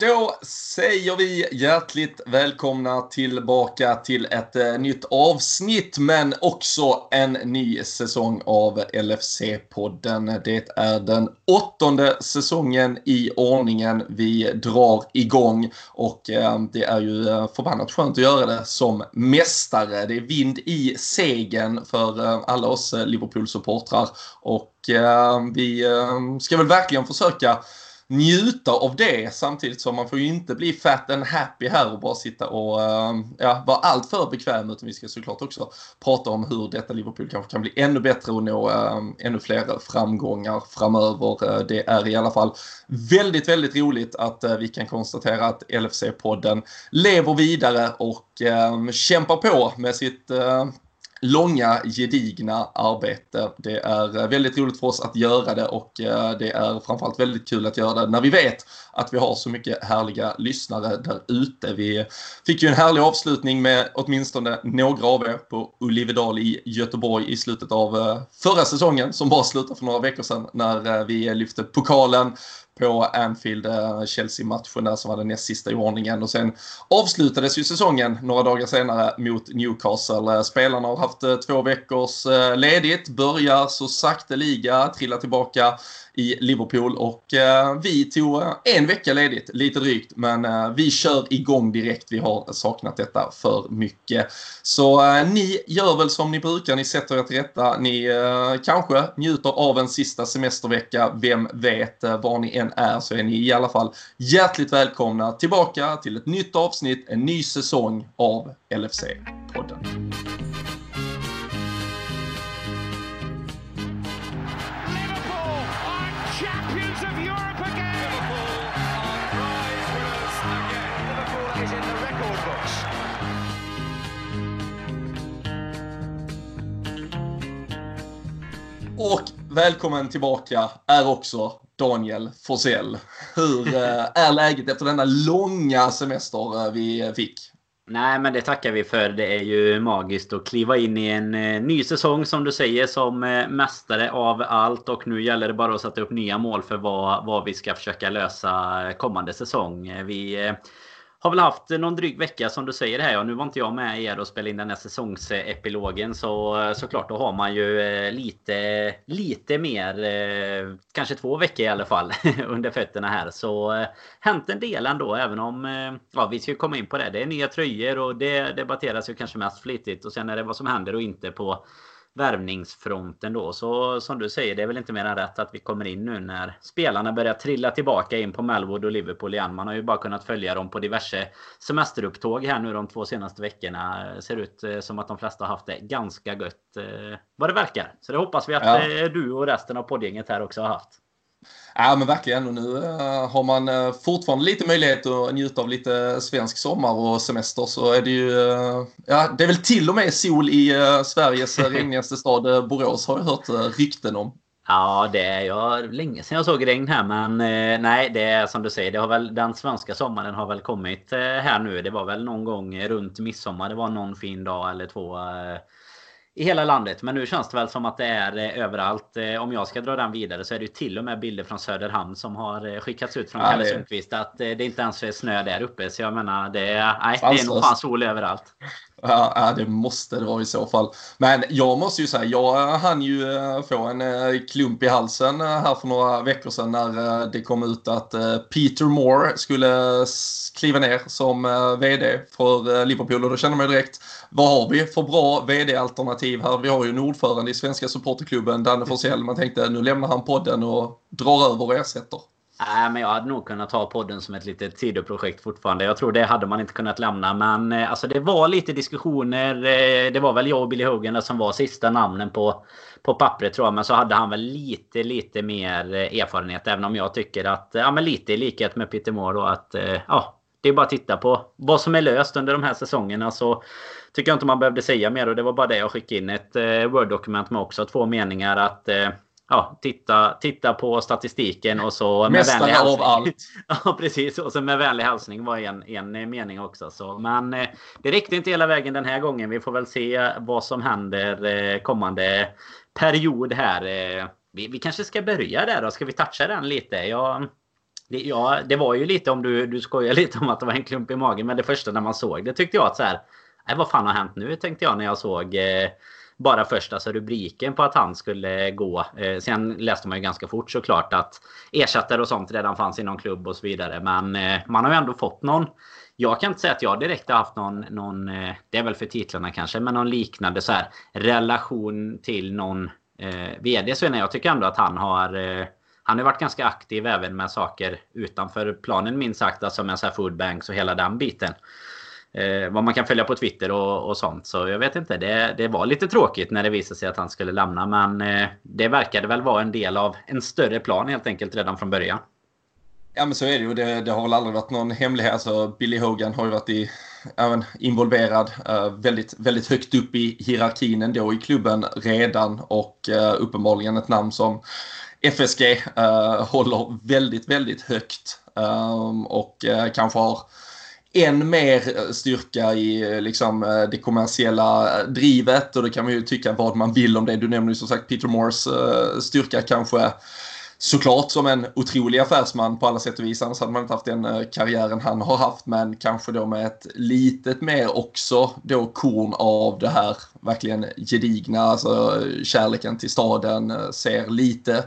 Då säger vi hjärtligt välkomna tillbaka till ett eh, nytt avsnitt men också en ny säsong av LFC-podden. Det är den åttonde säsongen i ordningen vi drar igång och eh, det är ju eh, förbannat skönt att göra det som mästare. Det är vind i segern för alla oss Liverpool-supportrar och vi ska väl verkligen försöka njuta av det samtidigt som man får ju inte bli fat and happy här och bara sitta och ehm, ja, vara allt för bekväm utan vi ska såklart också prata om hur detta Liverpool kanske kan bli ännu bättre och nå ehm, ännu fler framgångar framöver. Eh, det är i alla fall väldigt, väldigt roligt att eh, vi kan konstatera att LFC-podden lever vidare och ehm, kämpar på med sitt långa gedigna arbete. Det är eh, väldigt roligt för oss att göra det och eh, det är framförallt väldigt kul att göra det när vi vet att vi har så mycket härliga lyssnare där ute. Vi fick ju en härlig avslutning med åtminstone några av er på Olivedal i Göteborg i slutet av eh, förra säsongen som bara slutade för några veckor sedan när vi lyfte pokalen på Anfield-Chelsea-matchen eh, där som var den näst sista i ordningen. Och sen avslutades ju säsongen några dagar senare mot Newcastle. Eh, spelarna har haft eh, två veckors ledigt, börjar så sakteliga trilla tillbaka i Liverpool och eh, vi tog eh, en vecka ledigt, lite drygt, men eh, vi kör igång direkt. Vi har saknat detta för mycket. Så eh, ni gör väl som ni brukar, ni sätter er till rätta. Ni eh, kanske njuter av en sista semestervecka. Vem vet, eh, var ni än är så är ni i alla fall hjärtligt välkomna tillbaka till ett nytt avsnitt, en ny säsong av LFC-podden. Och välkommen tillbaka är också Daniel Forsell. Hur eh, är läget efter denna långa semester eh, vi fick? Nej, men det tackar vi för. Det är ju magiskt att kliva in i en eh, ny säsong som du säger som mästare av allt. Och nu gäller det bara att sätta upp nya mål för vad, vad vi ska försöka lösa kommande säsong. Vi har väl haft någon dryg vecka som du säger här. Ja, nu var inte jag med er och spelade in den här säsongsepilogen. Så såklart, då har man ju eh, lite, lite mer, eh, kanske två veckor i alla fall, under fötterna här. Så eh, hänt en del ändå, även om, ja vi ska komma in på det. Det är nya tröjor och det debatteras ju kanske mest flitigt. Och sen är det vad som händer och inte på värvningsfronten då. Så som du säger, det är väl inte mer än rätt att vi kommer in nu när spelarna börjar trilla tillbaka in på Melwood och Liverpool igen. Man har ju bara kunnat följa dem på diverse semesterupptåg här nu de två senaste veckorna. Ser ut eh, som att de flesta har haft det ganska gött eh, vad det verkar. Så det hoppas vi att ja. Eh, du och resten av poddgänget här också har haft. Ja men verkligen och nu uh, har man uh, fortfarande lite möjlighet att njuta av lite svensk sommar och semester så är det ju, uh, ja det är väl till och med sol i Sveriges regnigaste stad Borås har jag hört rykten om. Ja, det är jag länge sedan jag såg regn här. Men nej, det är som du säger. Det har väl, den svenska sommaren har väl kommit här nu. Det var väl någon gång runt midsommar. Det var någon fin dag eller två i hela landet. Men nu känns det väl som att det är eh, överallt. Eh, om jag ska dra den vidare så är det ju till och med bilder från Söderhamn som har eh, skickats ut från ja, Kalle Sundqvist. Att det inte ens är snö där uppe. Så jag menar, det är, nej, det är nog fan sol överallt. Ja, det måste det vara i så fall. Men jag måste ju säga, jag hann ju eh, få en eh, klump i halsen eh, här för några veckor sedan när det kom ut att Peter Moore skulle kliva ner som VD för Liverpool och då känner man ju direkt, vad har vi för bra VD-alternativ här? Vi har ju en ordförande i Svenska Supporterklubben, Danne Forsell. Man tänkte nu lämnar han podden och drar över och ersätter. Nej, men jag hade nog kunnat ta podden som ett litet sidoprojekt fortfarande. Jag tror det hade man inte kunnat lämna. Men eh, alltså, det var lite diskussioner. Eh, det var väl jag och Billy Hogan som var sista namnen på, på pappret tror jag. Men så hade han väl lite, lite mer eh, erfarenhet. Även om jag tycker att, ja men lite i likhet med Peter Moore då att, ja. Det är bara att titta på vad som är löst under de här säsongerna. Så tycker jag inte man behövde säga mer. Och det var bara det jag skickade in ett Word-dokument med också. Två meningar att ja, titta, titta på statistiken och så hälsning. av allt. ja, precis. Och så med vänlig hälsning var en, en mening också. Så, men eh, det räckte inte hela vägen den här gången. Vi får väl se vad som händer eh, kommande period här. Eh, vi, vi kanske ska börja där då. Ska vi toucha den lite? Jag Det, ja, det var ju lite om du, du skojar lite om att det var en klump i magen. Men det första när man såg det tyckte jag att så här. Nej, vad fan har hänt nu? Tänkte jag när jag såg eh, bara första alltså rubriken på att han skulle gå. Eh, sen läste man ju ganska fort såklart att ersättare och sånt redan fanns i någon klubb och så vidare. Men eh, man har ju ändå fått någon. Jag kan inte säga att jag direkt har haft någon, någon eh, det är väl för titlarna kanske, men någon liknande så här relation till någon eh, VD. Så jag tycker ändå att han har eh, han har varit ganska aktiv även med saker utanför planen minst sagt. Alltså med så här foodbanks och hela den biten. Eh, vad man kan följa på Twitter och, och sånt. Så jag vet inte. Det, det var lite tråkigt när det visade sig att han skulle lämna. Men eh, det verkade väl vara en del av en större plan helt enkelt redan från början. Ja men så är det ju. Det, det har väl aldrig varit någon hemlighet. Alltså, Billy Hogan har ju varit i, även involverad uh, väldigt, väldigt högt upp i hierarkin ändå i klubben redan. Och uh, uppenbarligen ett namn som FSG uh, eh, håller väldigt, väldigt högt. Um, och kanske har än mer eh, styrka i eh, liksom, eh, det kommersiella drivet och det kan man ju tycka vad man vill om det. Du nämner ju som sagt Peter Moores styrka kanske såklart som en otrolig affärsman på alla sätt och vis. Annars hade man inte haft den karriären han har haft. Men kanske då med ett litet mer också då korn av det här verkligen gedigna, alltså kärleken till staden, ser lite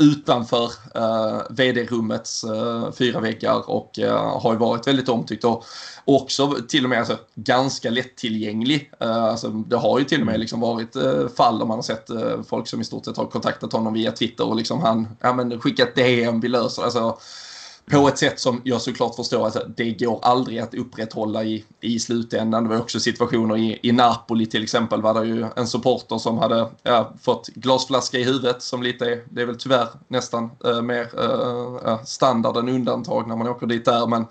utanför eh, vd-rummets eh, fyra väggar och eh, har ju varit väldigt omtyckt och också till och med alltså, ganska lättillgänglig. Eh, alltså, det har ju till och med liksom varit eh, fall där man har sett eh, folk som i stort sett har kontaktat honom via Twitter och liksom han, ja men skickat DM, vi löser alltså på ett sätt som jag såklart förstår att alltså, det går aldrig att upprätthålla i, i slutändan. Det var också situationer i, i Napoli till exempel var det ju en supporter som hade ja, fått glasflaska i huvudet som lite det är väl tyvärr nästan äh, mer äh, standard än undantag när man åker dit där. Men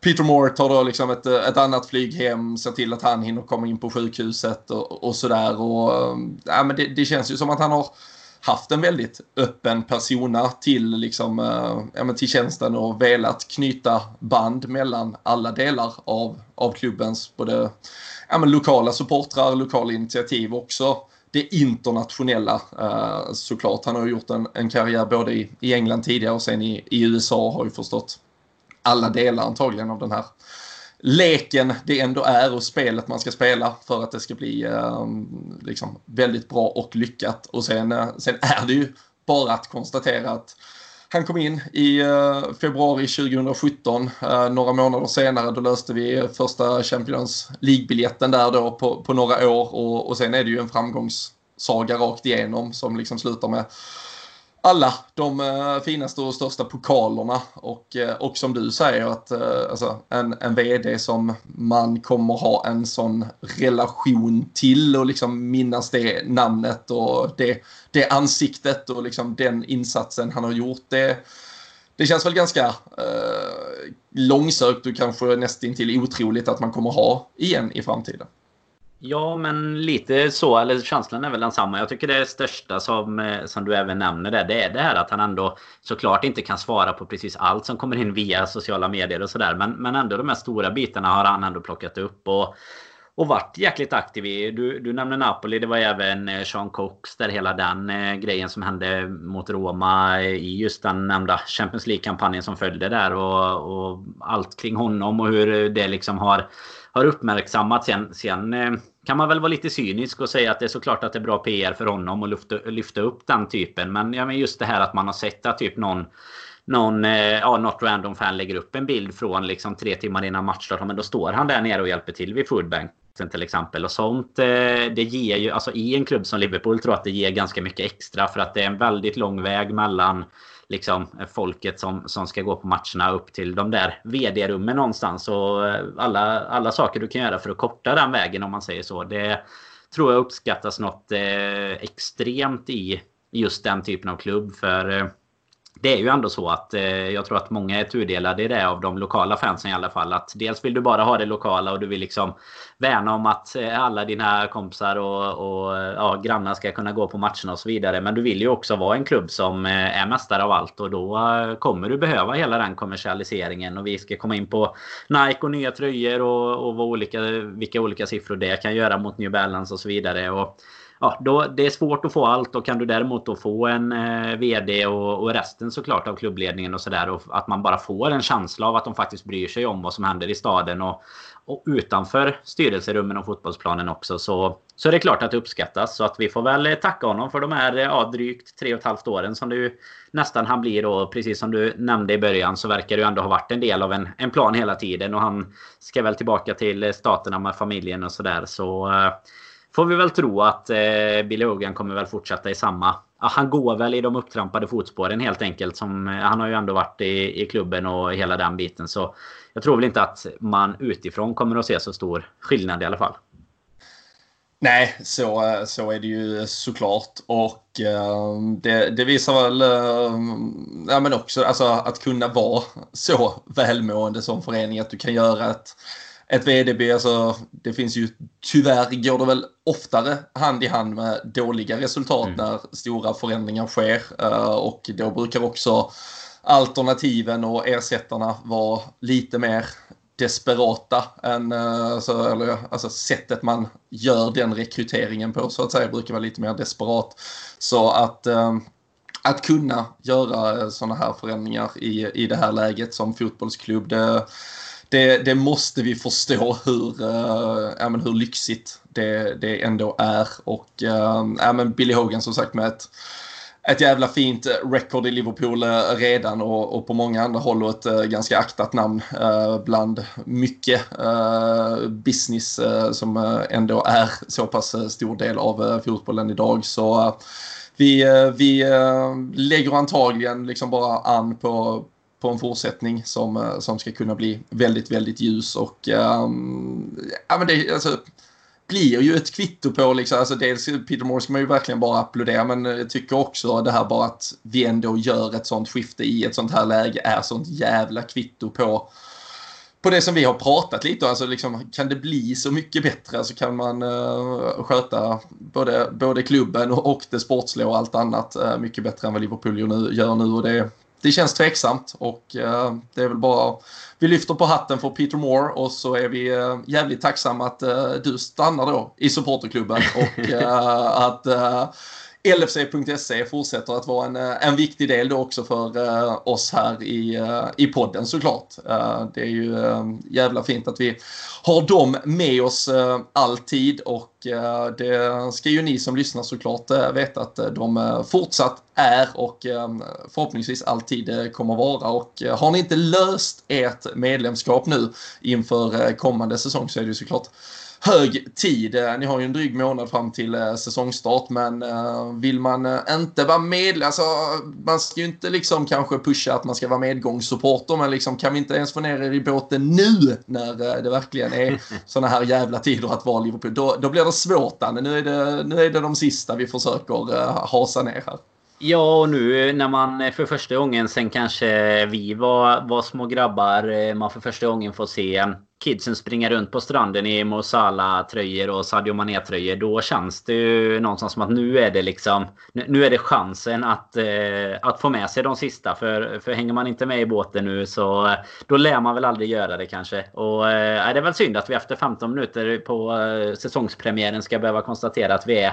Peter Moore tar då liksom ett, eh, ett annat flyg hem, ser till att han hinner komma in på sjukhuset och, och sådär. Och, ja, men det, det känns ju som att han har haft en väldigt öppen persona till, liksom, eh, till tjänsten och velat knyta band mellan alla delar av, av klubbens både ja, men lokala supportrar, lokala initiativ också det internationella eh, såklart. Han har gjort en, en karriär både i, i England tidigare och sen i, i USA har ju förstått alla delar antagligen av den här leken det ändå är och spelet man ska spela för att det ska bli eh, liksom väldigt bra och lyckat. Och sen, eh, sen är det ju bara att konstatera att han kom in i eh, februari 2017. Eh, några månader senare då löste vi första Champions League-biljetten där då på, på några år och, och sen är det ju en framgångssaga rakt igenom som liksom slutar med alla de uh, finaste och största pokalerna och, uh, och som du säger att uh, alltså, en, en VD som man kommer ha en sån relation till och liksom minnas det namnet och det, det ansiktet och liksom den insatsen han har gjort. Det, det känns väl ganska uh, långsökt och kanske nästintill otroligt att man kommer ha igen i framtiden. Ja, men lite så. Eller känslan är väl densamma. Jag tycker det största som, eh, som du även nämner där, det är det här att han ändå såklart inte kan svara på precis allt som kommer in via sociala medier och sådär. Men, men ändå de här stora bitarna har han ändå plockat upp. Och, och varit jäkligt aktiv i. Du, du nämnde Napoli. Det var även eh, Sean Cox där hela den eh, grejen som hände mot Roma i just den nämnda Champions League-kampanjen som följde där. Och, och allt kring honom och hur det liksom har har uppmärksammats. Sen, sen eh, kan man väl vara lite cynisk och säga att det är såklart att det är bra PR för honom att lyfta, lyfta upp den typen. Men ja, men just det här att man har sett att typ någon någon, eh, ja, något random fan lägger upp en bild från liksom tre timmar innan matchstart. Men då står han där nere och hjälper till vid foodbank till exempel. Och sånt, eh, det ger ju, alltså i en klubb som Liverpool tror jag att det ger ganska mycket extra. För att det är en väldigt lång väg mellan liksom eh, folket som, som ska gå på matcherna upp till de där vd-rummen någonstans. Och eh, alla, alla saker du kan göra för att korta den vägen om man säger så. Det tror jag uppskattas något eh, extremt i just den typen av klubb. För eh, det är ju ändå så att eh, jag tror att många är tudelade i det av de lokala fansen i alla fall. Att dels vill du bara ha det lokala och du vill liksom värna om att eh, alla dina kompisar och, och ja, grannar ska kunna gå på matcherna och så vidare. Men du vill ju också vara en klubb som eh, är mästare av allt och då eh, kommer du behöva hela den kommersialiseringen. Och vi ska komma in på Nike och nya tröjor och, och vad olika, vilka olika siffror det kan göra mot New Balance och så vidare. Och, ja, då, det är svårt att få allt. Och kan du däremot då få en eh, VD och, och, resten såklart av klubbledningen och sådär. Och att man bara får en känsla av att de faktiskt bryr sig om vad som händer i staden. Och, och utanför styrelserummen och fotbollsplanen också. Så, så är det klart att det uppskattas. Så att vi får väl eh, tacka honom för de här eh, ja, drygt tre och ett halvt åren som det ju nästan han blir. Och precis som du nämnde i början så verkar det ju ändå ha varit en del av en, en plan hela tiden. Och han ska väl tillbaka till eh, staterna med familjen och sådär. Så, där, så får vi väl tro att eh, Billy Hogan kommer väl fortsätta i samma... Ah, han går väl i de upptrampade fotspåren helt enkelt. Som, eh, han har ju ändå varit i, i klubben och hela den biten. Så jag tror väl inte att man utifrån kommer att se så stor skillnad i alla fall. Nej, så, så är det ju såklart. Och eh, det, det, visar väl eh, ja, men också alltså, att kunna vara så välmående som förening. Att du kan göra ett ett VDB, alltså det finns ju tyvärr går det väl oftare hand i hand med dåliga resultat mm. när stora förändringar sker uh, och då brukar också alternativen och ersättarna vara lite mer desperata än alltså, eller, alltså sättet man gör den rekryteringen på så att säga brukar vara lite mer desperat. Så att uh, att kunna göra sådana här förändringar i, i det här läget som fotbollsklubb. Det, det, det måste vi förstå hur, uh, ja, men hur lyxigt det, det ändå är. Och uh, ja, men Billy Hogan som sagt med ett, ett jävla fint record i Liverpool uh, redan och, och, på många andra håll och ett uh, ganska aktat namn bland mycket business som ändå är så pass stor del av fotbollen idag. Så vi, vi lägger antagligen liksom bara an på, på en fortsättning som, eh, som ska kunna bli väldigt, väldigt ljus och um, ja men det alltså, blir ju ett kvitto på liksom, alltså dels Peter Moore ska man ju verkligen bara applådera men jag tycker också det här bara att vi ändå gör ett sånt skifte i ett sånt här läge är sånt jävla kvitto på på det som vi har pratat lite om, alltså liksom, kan det bli så mycket bättre? Alltså kan man uh, sköta både, både klubben och, och det sportsliga och allt annat uh, mycket bättre än vad Liverpool gör nu, gör nu och det, det känns tveksamt och uh, det är väl bara vi lyfter på hatten för Peter Moore och så är vi uh, jävligt tacksamma att uh, du stannar då i supporterklubben och att LFC.se fortsätter att vara en, eh, en viktig del då också för uh, oss här i, uh, i podden såklart. Uh, det är ju jävla fint att vi har dem med oss alltid och det ska ju ni som lyssnar såklart veta att de fortsatt är och förhoppningsvis alltid kommer vara. Och har ni inte löst ert medlemskap nu inför kommande säsong så är det ju såklart hög tid. Eh, ni har ju en dryg månad fram till eh, säsongstart men eh, vill man inte vara med, alltså man ska ju inte liksom kanske pusha att man ska vara medgångssupporter men liksom kan vi inte ens få ner er i båten nu när det verkligen är sådana här jävla tider att vara Liverpool. Då, då blir det svårt Anne. Nu är det, nu är det de sista vi försöker hasa ner här. Ja, och nu när man för första gången sen kanske vi var, var små grabbar, man för första gången får se kidsen springa runt på stranden i Mo tröjor och Sadio Mané-tröjor. Då känns det ju någonstans som att nu är det liksom... Nu är det chansen att, eh, att få med sig de sista. För, för hänger man inte med i båten nu så... Eh, då lär man väl aldrig göra det kanske. Och eh, det är väl synd att vi efter 15 minuter på eh, säsongspremiären ska behöva konstatera att vi är,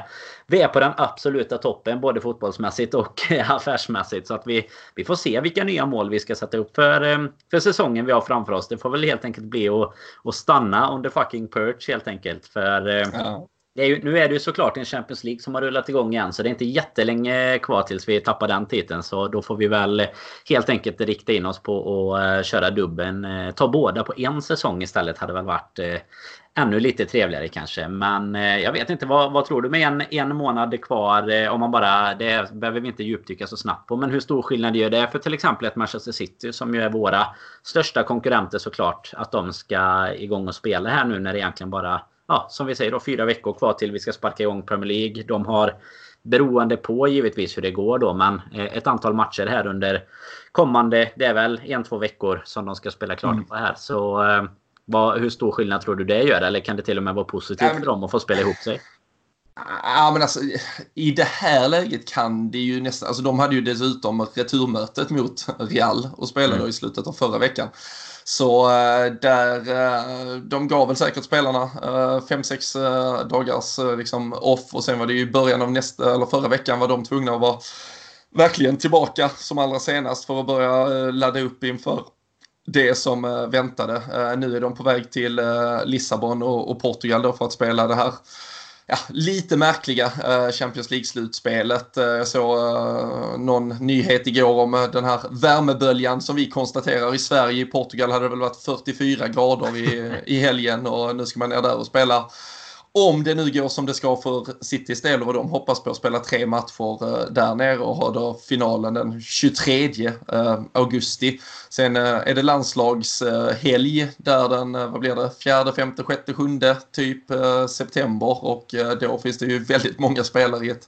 vi är på den absoluta toppen. Både fotbollsmässigt och affärsmässigt. Så att vi, vi får se vilka nya mål vi ska sätta upp för, eh, för säsongen vi har framför oss. Det får väl helt enkelt bli att och stanna the fucking perch helt enkelt. För eh, ja. är ju, nu är det ju såklart en Champions League som har rullat igång igen. Så det är inte jättelänge kvar tills vi tappar den titeln. Så då får vi väl helt enkelt rikta in oss på att uh, köra dubben. Ta båda på en säsong istället hade väl varit ännu lite trevligare kanske. Men eh, jag vet inte, vad, vad tror du med en, en månad kvar? Eh, om man bara, det behöver vi inte djupdyka så snabbt på. Men hur stor skillnad gör det för till exempel ett Manchester City som ju är våra största konkurrenter såklart. Att de ska igång och spela här nu när det egentligen bara, ja som vi säger då, fyra veckor kvar till vi ska sparka igång Premier League. De har beroende på givetvis hur det går då. Men eh, ett antal matcher här under kommande, det är väl en, två veckor som de ska spela klart mm. på här. Så vad, hur stor skillnad tror du det gör? Eller kan det till och med vara positivt för dem att få spela ihop sig? Ja, men alltså, I det här läget kan det ju nästan... Alltså, de hade ju dessutom returmötet mot Real och spelade mm. i slutet av förra veckan. Så där, de gav väl säkert spelarna fem sex dagars liksom off och sen var det ju början av nästa, eller förra veckan var de tvungna att vara verkligen tillbaka som allra senast för att börja ladda upp inför det som väntade. Nu är de på väg till Lissabon och Portugal då för att spela det här ja, lite märkliga Champions League-slutspelet. Jag såg någon nyhet igår om den här värmeböljan som vi konstaterar i Sverige. I Portugal hade det väl varit 44 grader i, i helgen och nu ska man ner där och spela om det nu går som det ska för Citys del och de hoppas på att spela tre matcher eh, där nere och ha då finalen den 23 eh, augusti. Sen eh, är det landslagshelg där den, vad blir det, fjärde, femte, sjätte, sjunde typ september och då finns det ju väldigt många spelare i ett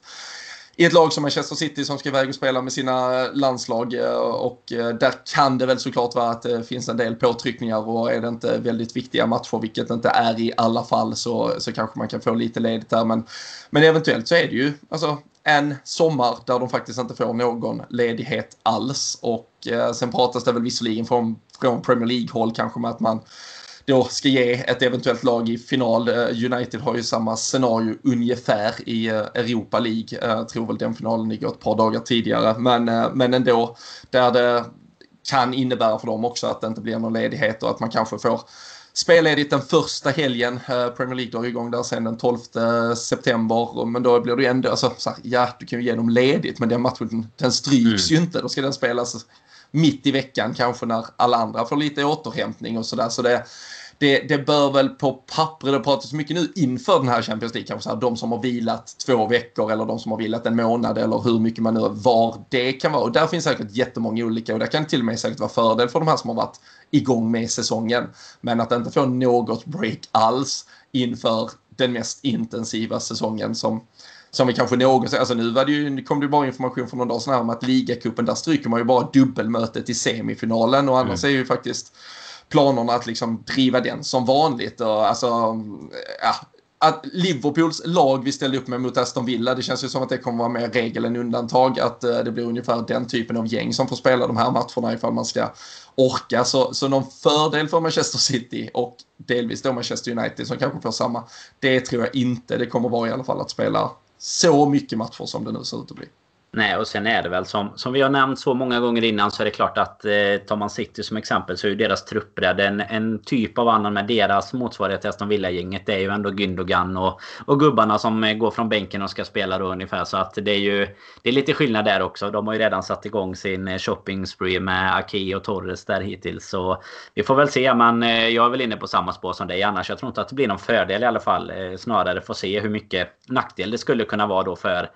i ett lag som Manchester City som ska iväg och spela med sina landslag eh, och eh, där kan det väl såklart vara att det finns en del påtryckningar och är det inte väldigt viktiga matcher, vilket det inte är i alla fall, så, så kanske man kan få lite ledigt där. Men, men eventuellt så är det ju alltså, en sommar där de faktiskt inte får någon ledighet alls och eh, sen pratas det väl visserligen från, från Premier League-håll kanske med att man då ska ge ett eventuellt lag i final. Eh, United har ju samma scenario ungefär i eh, Europa League. Jag eh, tror väl den finalen ligger ett par dagar tidigare. Men, men ändå, där det kan innebära för dem också att det inte blir någon ledighet och att man kanske får spelledigt den första helgen. Premier League drar igång där sen den 12 september. Men då blir det ändå, alltså, så här, ja du kan ju ge dem ledigt men den matchen den stryks mm. ju inte. Då ska den spelas mitt i veckan kanske när alla andra får lite återhämtning och sådär. Så det, det, det bör väl på pappret, det pratas mycket nu inför den här Champions League, kanske så här, de som har vilat två veckor eller de som har vilat en månad eller hur mycket man nu, var det kan vara. Och där finns säkert jättemånga olika och där kan till och med säkert vara fördel för de här som har varit igång med säsongen. Men att inte få något break alls inför den mest intensiva säsongen som som vi kanske någonsin, alltså nu var det ju, kom det bara information för någon dag sedan om att ligacupen, där stryker man ju bara dubbelmötet i semifinalen och annars mm. är ju faktiskt planerna att liksom driva den som vanligt. Och, alltså, ja, att Liverpools lag vi ställde upp med mot Aston Villa, det känns ju som att det kommer vara mer regel än undantag. Att eh, det blir ungefär den typen av gäng som får spela de här matcherna ifall man ska orka. Så, så någon fördel för Manchester City och delvis då Manchester United som kanske får samma, det tror jag inte. Det kommer vara i alla fall att spela så mycket matcher som det nu ser ut att bli. Nej, och sen är det väl som, som vi har nämnt så många gånger innan så är det klart att eh, tar man City som exempel så är ju deras truppbredd en, en typ av annan med deras motsvarighet till Aston Villa-gänget. Det är ju ändå Gündogan och, och gubbarna som eh, går från bänken och ska spela då ungefär. Så att det är ju det är lite skillnad där också. De har ju redan satt igång sin eh, shopping spree med Aki och Torres där hittills. Så vi får väl se. Men eh, jag är väl inne på samma spår som dig annars. Jag tror inte att det blir någon fördel i alla fall. Eh, snarare få se hur mycket nackdel det skulle kunna vara då för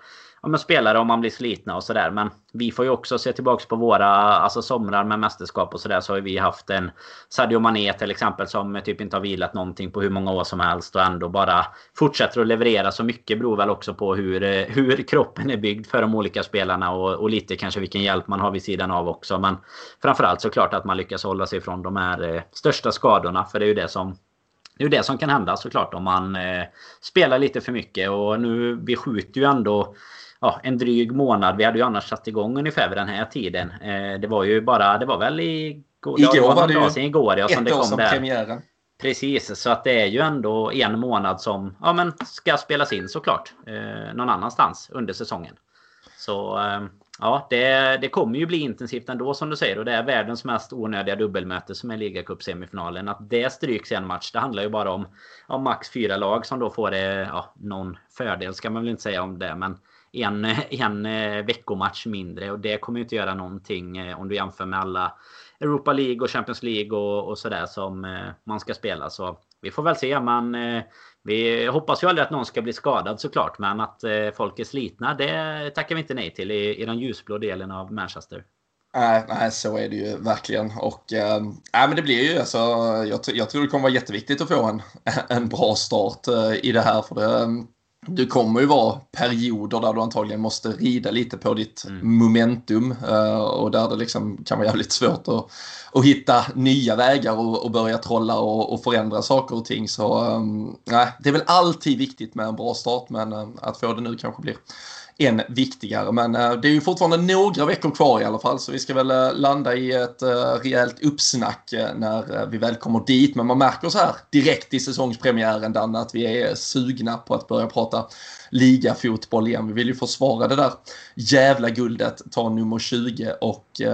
ja, men spelare om man blir slitna och sådär. Men vi får ju också se tillbaks på våra alltså somrar med mästerskap och sådär. Så har vi haft en Sadio Mané till exempel som typ inte har vilat någonting på hur många år som helst och ändå bara fortsätter att leverera. Så mycket beror väl också på hur, eh, hur kroppen är byggd för de olika spelarna och, och lite kanske vilken hjälp man har vid sidan av också. Men framförallt såklart att man lyckas hålla sig från de här eh, största skadorna. För det är ju det som det är ju det som kan hända såklart om man eh, spelar lite för mycket. Och nu, vi skjuter ju ändå ja, en dryg månad. Vi hade ju annars satt igång ungefär vid den här tiden. Eh, det var ju bara, det var väl igår, igår var, var det ju igår, ja, som det kom som där. premiären. Precis, så att det är ju ändå en månad som ja, men ska spelas in såklart. Eh, någon annanstans under säsongen. Så eh, ja, det, det kommer ju bli intensivt ändå som du säger. Och det är världens mest onödiga dubbelmöte som är ligacup-semifinalen. Att det stryks i en match, det handlar ju bara om, om max fyra lag som då får det, ja, någon fördel ska man väl inte säga om det. Men en, en eh, veckomatch mindre. Och det kommer ju inte göra någonting eh, om du jämför med alla Europa League och Champions League och, och sådär som eh, man ska spela. Så vi får väl se. Men vi hoppas ju aldrig att någon ska bli skadad såklart. Men att folk är slitna, det tackar vi inte nej till i, i den ljusblå delen av Manchester. Nej, nej, så är det ju verkligen. Och äh, men det blir ju alltså, jag, jag tror det kommer vara jätteviktigt att få en, en bra start äh, i det här. För det, mm, du kommer ju vara perioder där du antagligen måste rida lite på ditt mm. momentum uh, och där det liksom kan vara jävligt svårt att, att hitta nya vägar och, och börja trolla och, och, förändra saker och ting. Så um, nej, det är väl alltid viktigt med en bra start men uh, att få det nu kanske blir än viktigare. Men eh, det är ju fortfarande några veckor kvar i alla fall så vi ska väl eh, landa i ett eh, rejält uppsnack när vi väl kommer dit. Men man märker så här direkt i säsongspremiären Danne att vi är sugna på att börja prata ligafotboll igen. Vi vill ju försvara det där jävla guldet, ta nummer 20 och uh,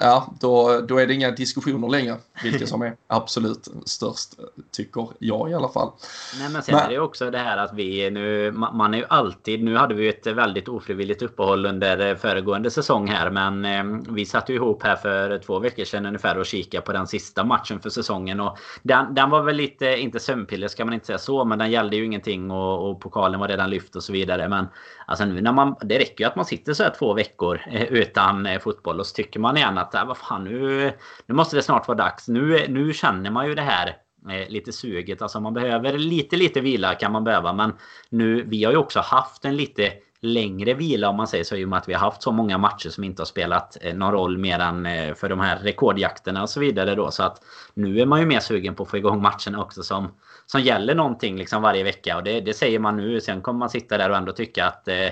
ja, då, då är det inga diskussioner längre vilket som är absolut störst, tycker jag i alla fall. Nej men sen men, är det också det här att vi nu, man är ju alltid, nu hade vi ett väldigt ofrivilligt uppehåll under föregående säsong här men eh, vi satt ju ihop här för två veckor sedan ungefär och kikade på den sista matchen för säsongen och den, den var väl lite, inte sömnpiller ska man inte säga så, men den gällde ju ingenting och, och pokalen var redan lyft och så vidare. Men alltså när man, det räcker ju att man sitter så här två veckor eh, utan eh, fotboll och så tycker man igen att äh, vad fan nu, nu måste det snart vara dags. Nu, nu känner man ju det här eh, lite suget. Alltså man behöver lite, lite vila kan man behöva. Men nu, vi har ju också haft en lite längre vila om man säger så i och med att vi har haft så många matcher som inte har spelat eh, någon roll mer än eh, för de här rekordjakterna och så vidare då. Så att nu är man ju mer sugen på att få igång matcherna också som som gäller någonting liksom varje vecka. Och det, det säger man nu. Sen kommer man sitta där och ändå tycka att eh,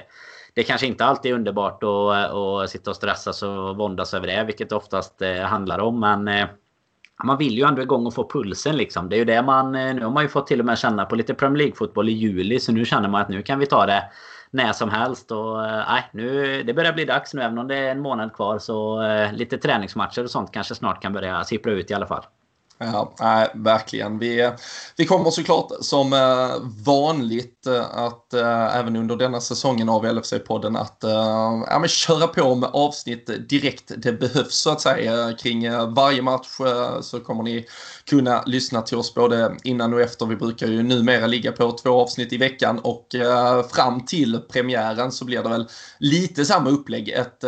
det kanske inte alltid är underbart att, eh, och sitta och stressas och våndas över det. Vilket det oftast eh, handlar om. Men eh, man vill ju ändå igång och få pulsen liksom. Det är ju det man... Nu har man ju fått till och med känna på lite Premier League-fotboll i juli. Så nu känner man att nu kan vi ta det när som helst. Och eh, nej, nu, det börjar bli dags nu. Även om det är en månad kvar så eh, lite träningsmatcher och sånt kanske snart kan börja sippra ut i alla fall. Ja, nej, verkligen. Vi, vi kommer såklart som eh, vanligt eh, att äh, även under denna säsongen av LFC-podden att äh, ja, men köra på med avsnitt direkt det behövs så att säga. Kring äh, varje match så kommer ni kunna lyssna till oss både innan och efter. Vi brukar ju numera ligga på två avsnitt i veckan och fram till premiären så blir det väl lite samma upplägg. Ett,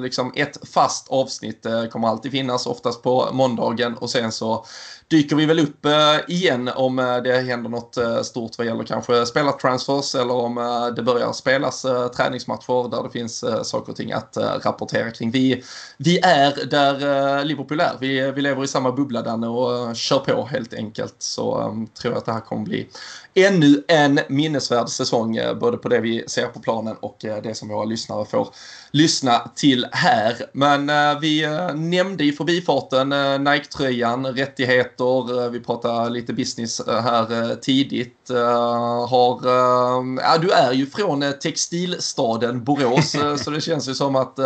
liksom ett fast avsnitt kommer alltid finnas, oftast på måndagen och sen så dyker vi väl upp eh, igen om eh, det händer något eh, stort vad gäller kanske spelartransfers eller om det börjar spelas träningsmatcher där det finns saker och ting att rapportera kring. Vi, vi är där Liverpool är. Vi, vi lever i samma bubbla Danne och kör på helt enkelt. Så tror jag att det här kommer bli ännu en minnesvärd säsong eh, både på det vi ser på planen och eh, det som våra lyssnare får lyssna till här. Men eh, vi nämnde i förbifarten Nike-tröjan, rättigheter, vi pratade lite business här tidigt. Har, ja, du är ju från textilstaden Borås så det känns ju som att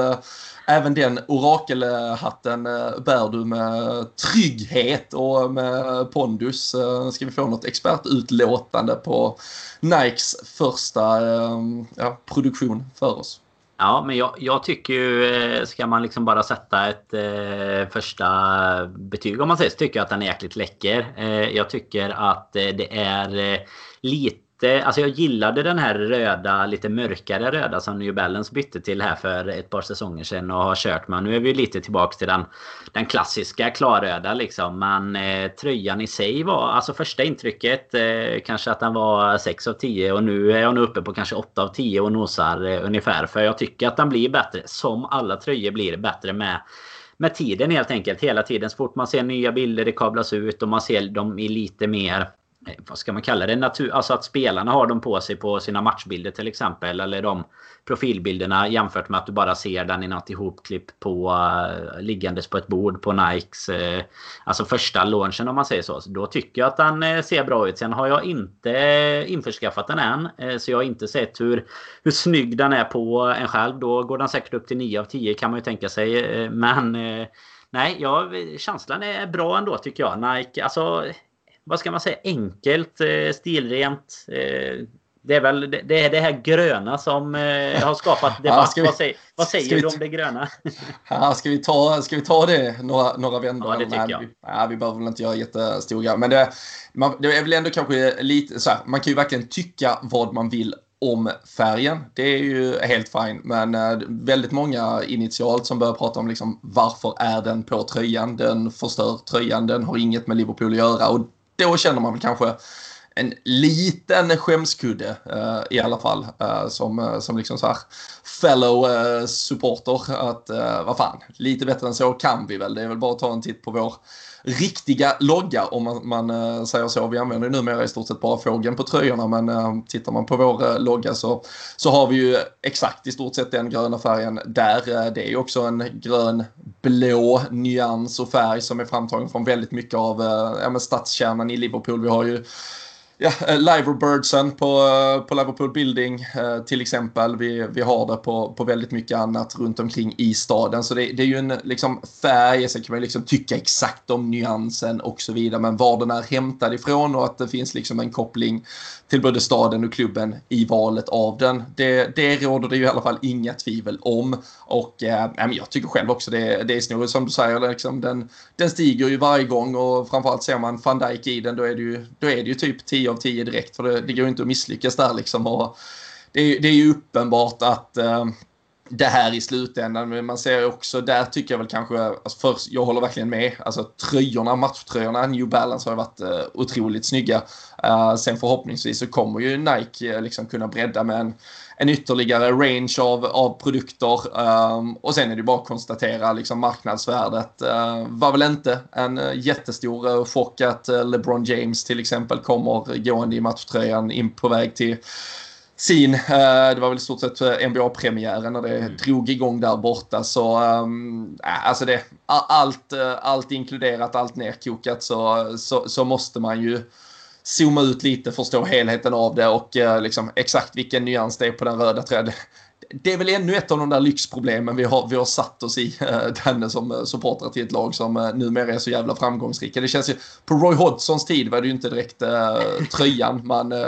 även den orakelhatten bär du med trygghet och med pondus. Ska vi få något expertutlåtande på Nikes första ehm, ja, produktion för oss? Ja, men jag, jag, tycker ju, eh, ska man liksom bara sätta ett eh, första betyg om man säger så tycker jag att den är jäkligt läcker. Eh, jag tycker att eh, det är eh, lite inte... Alltså jag gillade den här röda, lite mörkare röda som New Balance bytte till här för ett par säsonger sedan och har kört med. Nu är vi lite tillbaks till den, den klassiska klarröda liksom. Men eh, tröjan i sig var... Alltså första intrycket eh, kanske att den var 6 av 10 och nu är jag nog uppe på kanske 8 av 10 och nosar eh, ungefär. För jag tycker att den blir bättre. Som alla tröjor blir bättre med med tiden helt enkelt. Hela tiden. Så fort man ser nya bilder, det kablas ut och man ser dem i lite mer Eh, vad ska man kalla det? Natur, alltså att spelarna har dem på sig på sina matchbilder till exempel. Eller de profilbilderna jämfört med att du bara ser den i något ihopklipp på uh, liggandes på ett bord på Nikes. Uh, alltså första launchen om man säger så. så. Då tycker jag att den uh, ser bra ut. Sen har jag inte införskaffat den än. så jag har inte sett hur, hur snygg den är på en själv. Då går den säkert upp till 9 av 10 kan man ju tänka sig. men nej, ja, känslan är bra ändå tycker jag. Nike, alltså vad ska man säga, enkelt, eh, stilrent. Eh, det är väl det, är det här gröna som eh, har skapat debatt. Ja, vi, vad säger, vad säger du om det gröna? Ja, ska, vi ta, ska vi ta det några, några vändor? Ja, det tycker jag. Vi, ja, vi behöver väl inte göra jättestora. Men det, man, det är väl ändå kanske lite så här, man kan ju verkligen tycka vad man vill om färgen. Det är ju helt fint. Men väldigt många initialt som börjar prata om liksom, varför är den på tröjan? Den förstör tröjan, den har inget med Liverpool att göra. Och då känner man väl kanske en liten skämskudde uh, i alla fall. Uh, som, uh, som liksom så här fellow eh, supporter. Att eh, vad fan, lite bättre än så kan vi väl. Det är väl bara att ta en titt på vår riktiga logga om man, man äh, säger så. Vi använder numera i stort sett bara fågeln på tröjorna men äh, tittar man på vår äh, logga så, så har vi ju exakt i stort sett den gröna färgen där. det är ju också en grön blå nyans och färg som är framtagen från väldigt mycket av äh, stadskärnan i Liverpool. Vi har ju ja, eh, Liverbirdsen på, eh, på Liverpool Building eh, till exempel. Vi, vi har det på, på väldigt mycket annat runt omkring i staden. Så det, det är ju en liksom, färg, sen kan man liksom tycka exakt om nyansen och så vidare. Men var den är hämtad ifrån och att det finns liksom en koppling till både staden och klubben i valet av den. Det, det råder det ju i alla fall inga tvivel om. Och eh, jag tycker själv också det, det är snurrigt som du säger. Liksom, den, den stiger ju varje gång och framförallt ser man van Dijk i den då är det ju, då är det ju typ 10 av 10 direkt. För det, det går ju inte att misslyckas där liksom. Och det, det är ju uppenbart att eh, det här i slutändan. Men man ser också, där tycker jag väl kanske, alltså först, jag håller verkligen med. Alltså tröjorna, matchtröjorna, New Balance har varit eh, otroligt snygga. Eh, sen förhoppningsvis så kommer ju Nike eh, liksom kunna bredda med en, en ytterligare range av, av produkter. Um, och sen är det bara att konstatera liksom marknadsvärdet uh, var väl inte en jättestor uh, chock att LeBron James till exempel kommer gående i matchtröjan in på väg till sin. Eh, det var väl i stort sett eh, NBA-premiären när det mm. drog igång där borta. Så um, alltså det, allt, eh, allt inkluderat, allt nerkokat så, så, så måste man ju zooma ut lite, förstå helheten av det och eh, liksom exakt vilken nyans det är på den röda träd. det är väl ännu ett av de där lyxproblemen vi har, vi har satt oss i, eh, Danne, som eh, supportrar till ett lag som numera är så jävla framgångsrika. Det känns ju, på Roy Hodgsons tid var det ju inte direkt äh, tröjan man äh,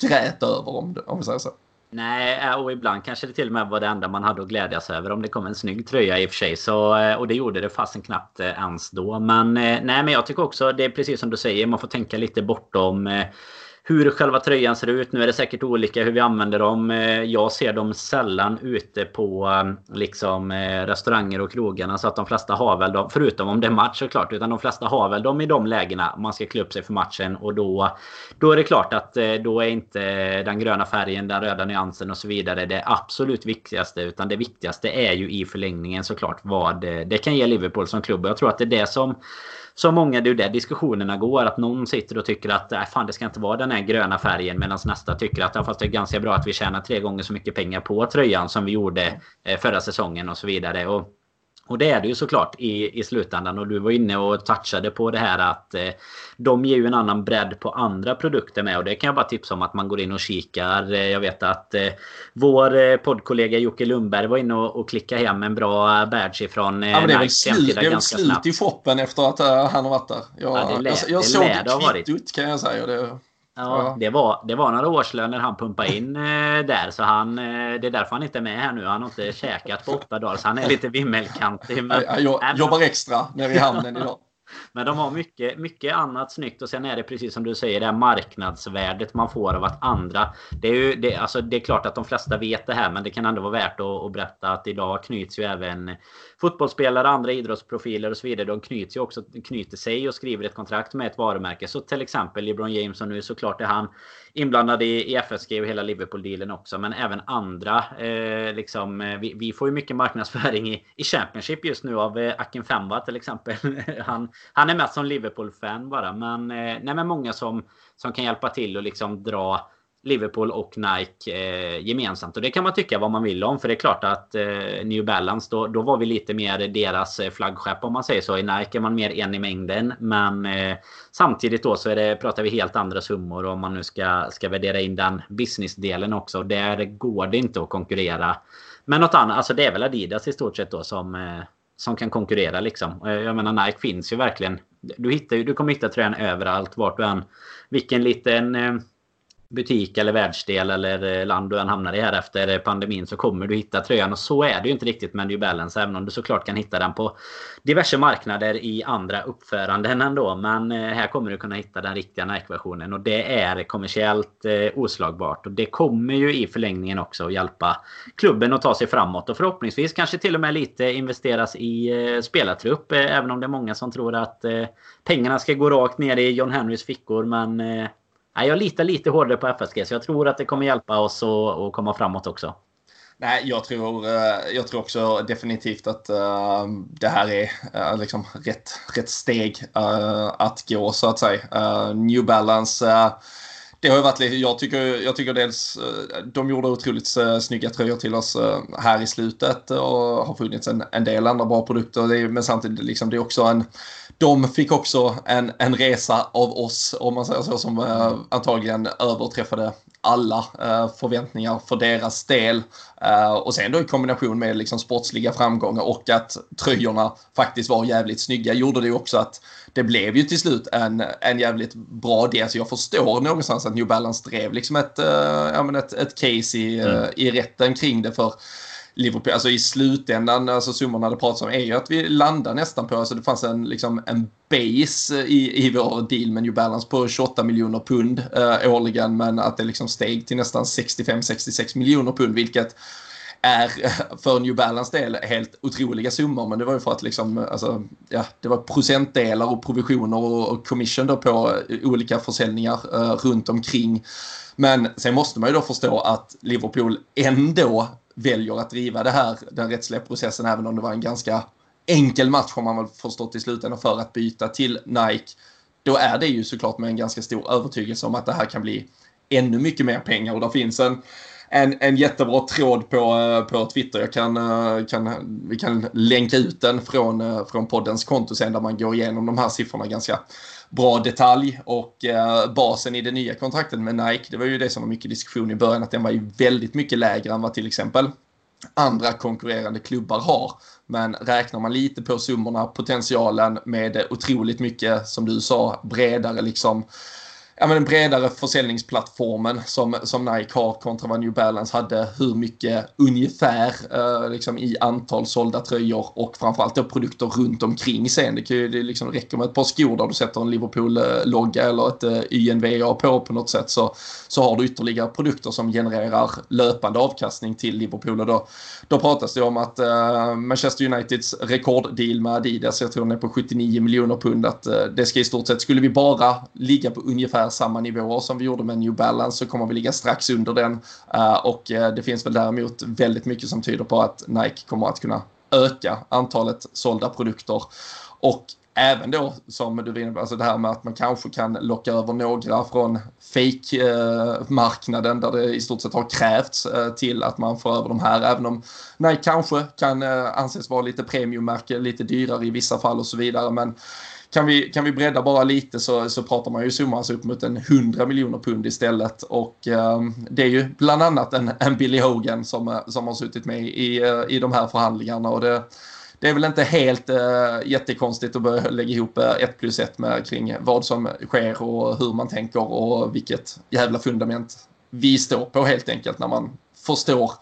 grät över, om, om vi säger så. Nej, eh, och ibland kanske det till och med var det enda man hade att glädjas över om det kom en snygg tröja i och för sig. Så, eh, och det gjorde det fasen knappt eh, ens då. Men nej, men jag tycker också det är precis som du säger, man får tänka lite bortom hur själva tröjan ser ut. Nu är det säkert olika hur vi använder dem. Eh, jag ser dem sällan ute på eh, liksom eh, restauranger och krogarna. Så att de flesta har väl dem, förutom om det är match såklart. Utan de flesta har väl dem i de lägena man ska klä upp sig för matchen. Och då, då är det klart att då är inte den gröna färgen, den röda nyansen och så vidare det absolut viktigaste. Utan det viktigaste är ju i förlängningen såklart vad det kan ge Liverpool som klubb. Jag tror att det är det som så många, det är ju där diskussionerna går. Att någon sitter och tycker att äh, fan det ska inte vara den här gröna färgen. Medan nästa tycker att ja, fast det är ganska bra att vi tjänar tre gånger så mycket pengar på tröjan som vi gjorde eh, förra säsongen och så vidare. Och och det är det ju såklart i, i slutändan. Och du var inne och touchade på det här att eh, de ger ju en annan bredd på andra produkter med. Och det kan jag bara tipsa om att man går in och kikar. Eh, jag vet att eh, vår eh, poddkollega Jocke Lundberg var inne och, och klickade hem en bra badge ifrån eh, ja, men Det är väl slut, det är väl slut i shoppen efter att uh, han har varit där. Jag, ja, det lä, jag, jag det såg kvittot kan jag säga. Det, Ja, det var, det var några årslöner han pumpade in eh, där. Så han, eh, det är därför han inte är med här nu. Han har inte käkat på åtta dagar. Så han är lite vimmelkantig. Men, jag, jag jobbar extra nere i hamnen idag. Men de har mycket, mycket annat snyggt och sen är det precis som du säger det här marknadsvärdet man får av att andra. Det är ju det, alltså det är klart att de flesta vet det här men det kan ändå vara värt att, att berätta att idag knyts ju även fotbollsspelare, andra idrottsprofiler och så vidare. De knyts ju också, knyter sig och skriver ett kontrakt med ett varumärke. Så till exempel LeBron James och nu såklart är han inblandad i, i FSG och hela Liverpool-dealen också. Men även andra. Eh, liksom, eh, vi, vi, får ju mycket marknadsföring i, i Championship just nu av eh, Akin Femba till exempel. han, han är mest som Liverpool-fan bara. Men, eh, nej, men många som, som kan hjälpa till och liksom dra Liverpool och Nike eh, gemensamt. Och det kan man tycka vad man vill om. För det är klart att eh, New Balance, då, då var vi lite mer deras eh, flaggskepp om man säger så. I Nike är man mer en i mängden. Men eh, samtidigt då så är det, pratar vi helt andra summor om man nu ska, ska värdera in den businessdelen också. Där går det inte att konkurrera Men något annat. Alltså det är väl Adidas i stort sett då som, eh, som kan konkurrera liksom. Jag menar Nike finns ju verkligen. Du, hittar ju, du kommer hitta tröjan överallt vart du än. Vilken liten eh, butik eller världsdel eller eh, land du än hamnar i här efter pandemin så kommer du hitta tröjan. Och så är det ju inte riktigt med New Balance. Även om du såklart kan hitta den på diverse marknader i andra uppföranden ändå. Men eh, här kommer du kunna hitta den riktiga Nike-versionen. Och det är kommersiellt eh, oslagbart. Och det kommer ju i förlängningen också att hjälpa klubben att ta sig framåt. Och förhoppningsvis kanske till och med lite investeras i spelartrupp. Även om det är många som tror att pengarna ska gå rakt ner i John Henrys fickor. Men jag litar lite hårdare på FSG så jag tror att det kommer hjälpa oss att, att komma framåt också. Nej, jag tror, eh, jag tror också definitivt att uh, det här är uh, liksom rätt, rätt steg uh, att gå så att säga. New Balance det har ju varit lite, jag tycker, jag tycker dels de gjorde otroligt snygga tröjor till oss här i slutet och har funnits en, en del andra bra produkter. men samtidigt liksom det är också en, de fick också en, en resa av oss om man säger så som antagligen överträffade alla eh, förväntningar för deras del. Eh, och sen då i kombination med liksom sportsliga framgångar och att tröjorna faktiskt var jävligt snygga gjorde det också att det blev ju till slut en, en jävligt bra del. Så jag förstår någonstans att New Balance drev liksom ett, eh, ja, men ett, ett case i, mm. i rätten kring det. för Liverpool, alltså i slutändan, alltså summorna det pratas om är ju att vi landar nästan på, alltså det fanns en, liksom en base i, i vår deal med New Balance på 28 miljoner pund eh, årligen men att det liksom steg till nästan 65-66 miljoner pund vilket är för New Balance del helt otroliga summor men det var ju för att liksom, alltså, ja, det var procentdelar och provisioner och, och commission då på eh, olika försäljningar eh, runt omkring. Men sen måste man ju då förstå att Liverpool ändå väljer att driva det här, den rättsliga processen, även om det var en ganska enkel match har man väl förstått i slutändan för att byta till Nike. Då är det ju såklart med en ganska stor övertygelse om att det här kan bli ännu mycket mer pengar och där finns en en, en jättebra tråd på, eh, på Twitter. Jag kan, eh, kan, vi kan länka ut den från, eh, från poddens konto sen där man går igenom de här siffrorna ganska bra detalj. Och eh, basen i det nya kontraktet med Nike, det var ju det som var mycket diskussion i början, att den var ju väldigt mycket lägre än vad till exempel andra konkurrerande klubbar har. Men räknar man lite på summorna, potentialen med otroligt mycket, som du sa, bredare liksom ja, men den bredare försäljningsplattformen som, som Nike har kontra vad New Balance hade. Hur mycket ungefär eh, liksom i antal sålda tröjor och framförallt då produkter runt omkring sen. Det, kan ju, det liksom räcker med ett par skor där du sätter en Liverpool-logga eller ett eh, YNVA på på något sätt så, så har du ytterligare produkter som genererar löpande avkastning till Liverpool. Och då, då pratas det om att eh, Manchester Uniteds rekorddeal med Adidas, jag tror den är på 79 miljoner pund, att eh, det ska i stort sett, skulle vi bara ligga på ungefär samma nivåer som vi gjorde med New Balance så kommer vi ligga strax under den. Uh, och eh, det finns väl däremot väldigt mycket som tyder på att Nike kommer att kunna öka antalet sålda produkter. Och även då som du var alltså det här med att man kanske kan locka över några från fake-marknaden eh, där det i stort sett har krävts till att man får över de här. Även om Nike kanske kan anses vara lite premiummärke, lite dyrare i vissa fall och så vidare. Men kan vi, kan vi bredda bara lite så, så pratar man ju summan alltså upp mot en 100 miljoner pund istället. Och eh, det är ju bland annat en, en Billy Hogan som, eh, som har suttit med i, eh, i de här förhandlingarna. Och det, det är väl inte helt eh, jättekonstigt att börja lägga ihop eh, ett plus ett med kring vad som sker och hur man tänker och vilket jävla fundament vi står på helt enkelt när man förstår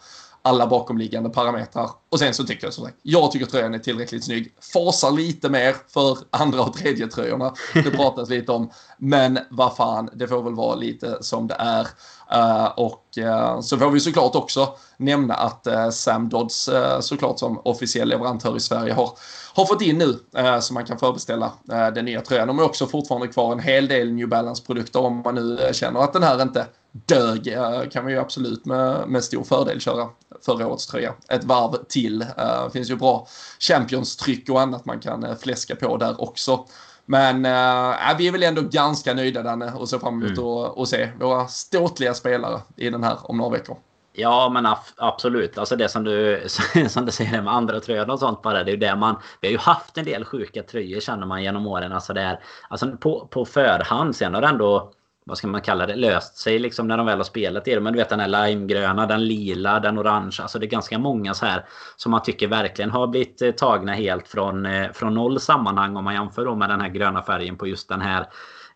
alla bakomliggande parametrar. Och sen så tycker jag som sagt, jag tycker tröjan är tillräckligt snygg. Fasar lite mer för andra och tredje tröjorna. Det pratas lite om. Men vad fan, det får väl vara lite som det är. Uh, och uh, så får vi såklart också nämna att uh, Sam Dodds såklart som officiell leverantör i Sverige har, har fått in nu så man kan förbeställa den nya tröjan. De har också fortfarande kvar en hel del New Balance-produkter om man nu känner att den här inte dög kan vi ju absolut med, med stor fördel köra förra årets tröja. Ett varv till. Det finns ju bra Champions-tryck och annat man kan fläska på där också. Men äh, vi är väl ändå ganska nöjda Danne och ser fram emot mm. att, att se våra ståtliga spelare i den här om några veckor. Ja men absolut. Alltså det som du, som du säger med andra tröjor och sånt bara. Det är ju det man... Vi har ju haft en del sjuka tröjor känner man genom åren. Alltså det är, alltså på, på förhand sen har det ändå vad ska man kalla det, löst sig liksom när de väl har spelat i det. Men du vet den här limegröna, den lila, den orange. Alltså det är ganska många så här som man tycker verkligen har blivit eh, tagna helt från, eh, från noll sammanhang om man jämför då med den här gröna färgen på just den här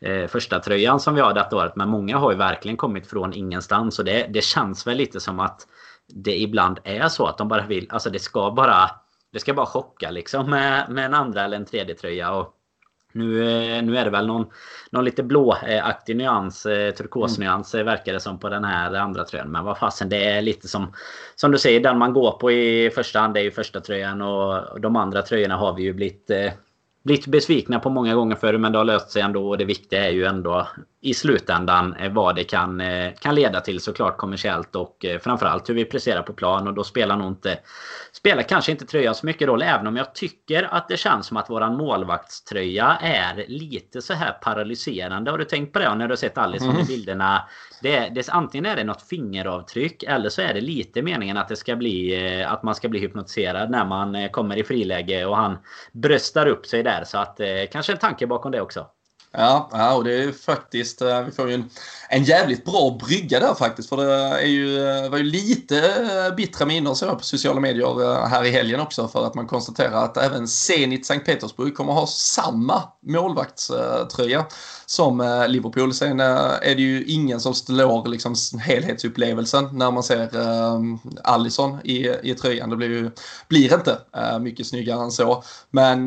eh, första tröjan som vi har detta året. Men många har ju verkligen kommit från ingenstans. Och det, det känns väl lite som att det ibland är så att de bara vill, alltså det ska bara det ska bara chocka liksom med, med en andra eller en tredje tröja. Och nu, eh, nu är det väl någon, någon lite blåaktig nyans, eh, turkosnyans mm. verkar det som på den här andra tröjan. Men vad fasen, det är lite som Som du säger, den man går på i första hand är ju första tröjan och de andra tröjorna har vi ju blivit eh, blivit besvikna på många gånger förr men det har löst sig ändå och det viktiga är ju ändå i slutändan vad det kan, kan leda till såklart kommersiellt och framförallt hur vi presterar på plan och då spelar nog inte spelar kanske inte tröjan så mycket roll även om jag tycker att det känns som att våran målvaktströja är lite så här paralyserande. Har du tänkt på det när du har sett Alisson mm. i bilderna? Det, det, antingen är det något fingeravtryck eller så är det lite meningen att det ska bli att man ska bli hypnotiserad när man kommer i friläge och han bröstar upp sig där så att kanske en tanke bakom det också. Ja, ja, och det är faktiskt, eh, vi får ju en, en jävligt bra brygga där faktiskt. För det är ju, eh, var ju lite eh, bittra minnen så på sociala medier här i helgen också för att man konstaterar att även Zenit Sankt Petersburg kommer ha samma målvaktströja som Liverpool. Sen är det ju ingen som slår liksom helhetsupplevelsen när man ser Allison i, i tröjan. Det blir ju blir inte mycket snyggare än så. Men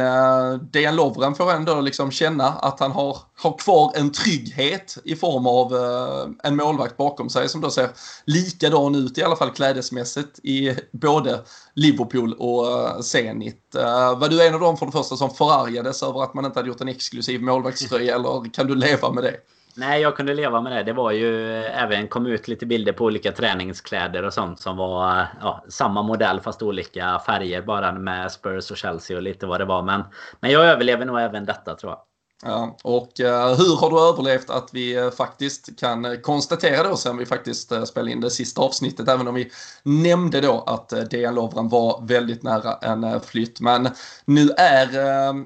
Dejan Lovren får ändå liksom känna att han har har, kvar en trygghet i form av eh, en målvakt bakom sig som då ser likadan ut i alla fall klädesmässigt i både Liverpool och eh, Zenit. Eh, var du en av dem för det första som förargades över att man inte hade gjort en exklusiv målvaktströja eller kan du leva med det? Nej, jag kunde leva med det. Det var ju även kom ut lite bilder på olika träningskläder och sånt som var ja, samma modell fast olika färger bara med Spurs och Chelsea och lite vad det var. Men, men jag överlever nog även detta tror jag. Ja, och eh, hur har du överlevt att vi eh, faktiskt kan eh, konstatera då sen vi faktiskt spelade in det sista avsnittet, även om vi nämnde då att Dejan Lovren var väldigt nära en flytt. Men nu är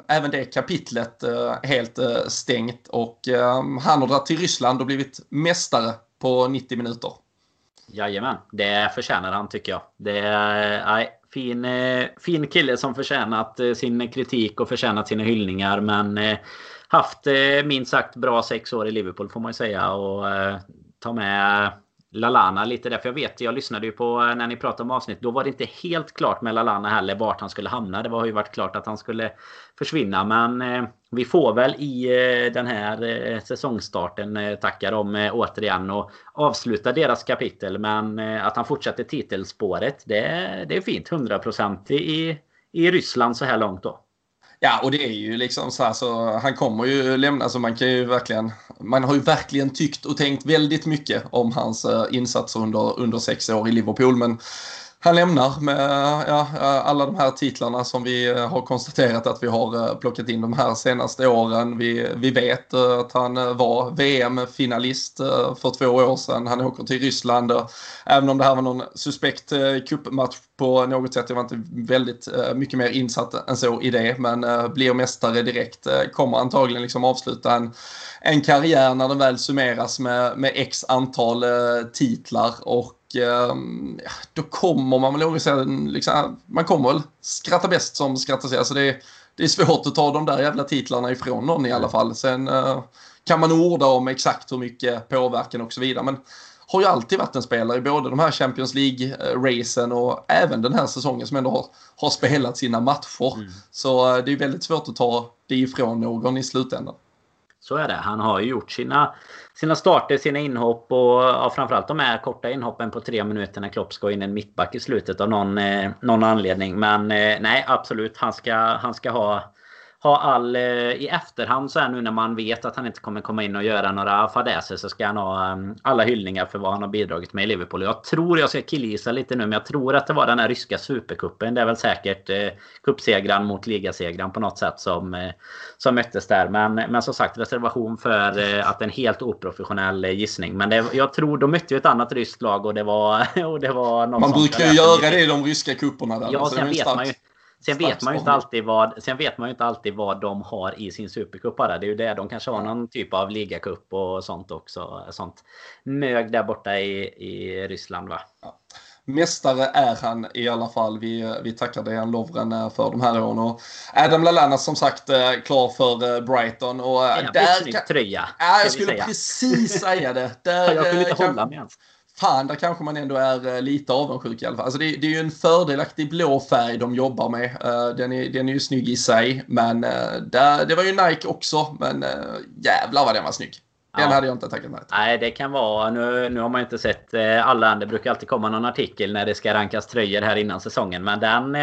även det kapitlet helt stängt och han har dragit till Ryssland och blivit mästare på 90 minuter. Jajamän, det förtjänar han tycker jag. Det är, fin, fin kille som förtjänat sin kritik och förtjänat sina hyllningar men haft eh, minst sagt bra sex år i Liverpool får man ju säga. Och eh, ta med Lalana lite där. För jag vet, jag lyssnade ju på eh, när ni pratade om avsnitt. Då var det inte helt klart med Lalana heller vart han skulle hamna. Det var ju varit klart att han skulle försvinna. Men vi får väl i den här säsongstarten tacka dem återigen och avsluta deras kapitel. Men att han fortsätter titelspåret, det, det är fint. 100% i, i Ryssland så här långt då. Ja, och det är ju liksom så här så han kommer ju lämna, så man kan ju verkligen, man har ju verkligen tyckt och tänkt väldigt mycket om hans eh, insatser under, under sex år i Liverpool, men han lämnar med ja, alla de här titlarna som vi eh, har konstaterat att vi har eh, plockat in de här senaste åren. Vi, vi vet eh, att han var VM-finalist för två år sedan. Han åker till Ryssland. Även om det här var någon suspekt cupmatch på något sätt. Jag var inte väldigt mycket mer insatt än så i det. Men blir mästare direkt. Kommer antagligen liksom avsluta en, en karriär när den väl summeras med, med x antal titlar. Och då kommer man väl nog liksom, man kommer väl skratta bäst som skrattar sig. Alltså det, det är svårt att ta de där jävla titlarna ifrån någon i alla fall. Sen kan man orda om exakt hur mycket påverkan och så vidare. Men har ju alltid varit en spelare i både de här Champions League-racen och även den här säsongen som ändå har, har spelat sina matcher. Mm. Så eh, det är väldigt svårt att ta det ifrån någon i slutändan. Så är det. Han har ju gjort sina, sina starter, sina inhopp och ja, framförallt de här korta inhoppen på tre minuter när Klopp ska in en mittback i slutet av någon, eh, någon anledning. Men eh, nej, absolut. Han ska, han ska ha ha all... Eh, I efterhand så här nu när man vet att han inte kommer komma in och göra några fadäser så ska han ha um, alla hyllningar för vad han har bidragit med i Liverpool. Jag tror, jag ska killgissa lite nu, men jag tror att det var den här ryska superkuppen. Det är väl säkert eh, mot ligasegran på något sätt som, eh, som möttes där. Men, men som sagt, reservation för eh, att en helt oprofessionell eh, gissning. Men det, jag tror, de mötte ett annat ryskt lag och det var... Och det var man brukar ju göra det i de ryska kupperna. Där. Ja, sen vet man ju Sen vet, man ju inte alltid vad, sen vet man inte alltid vad de har i sin supercup bara. Det är ju det. De kanske har någon typ av ligacup och sånt också. Sånt mög där borta i, i Ryssland va. Ja. Mästare är han i alla fall. Vi, vi tackar Dejan Lovren eh, för de här åren. Och Adam Lallana som sagt eh, klar för eh, Brighton. Och där kan... tröja. Ja, jag skulle precis säga det. Där, jag kunde inte kan... hålla mig ens fan, där kanske man ändå är eh, lite avundsjuk i alla fall. Alltså det, det är ju en fördelaktig blå färg de jobbar med. Uh, den, är, den är ju snygg i sig, men uh, där, det var ju Nike också, men jävlar vad den var snygg. Den ja. hade jag inte tackat nej Nej, det kan vara... Nu, nu har man ju inte sett alla Det brukar alltid komma någon artikel när det ska rankas tröjor här innan säsongen. Men den,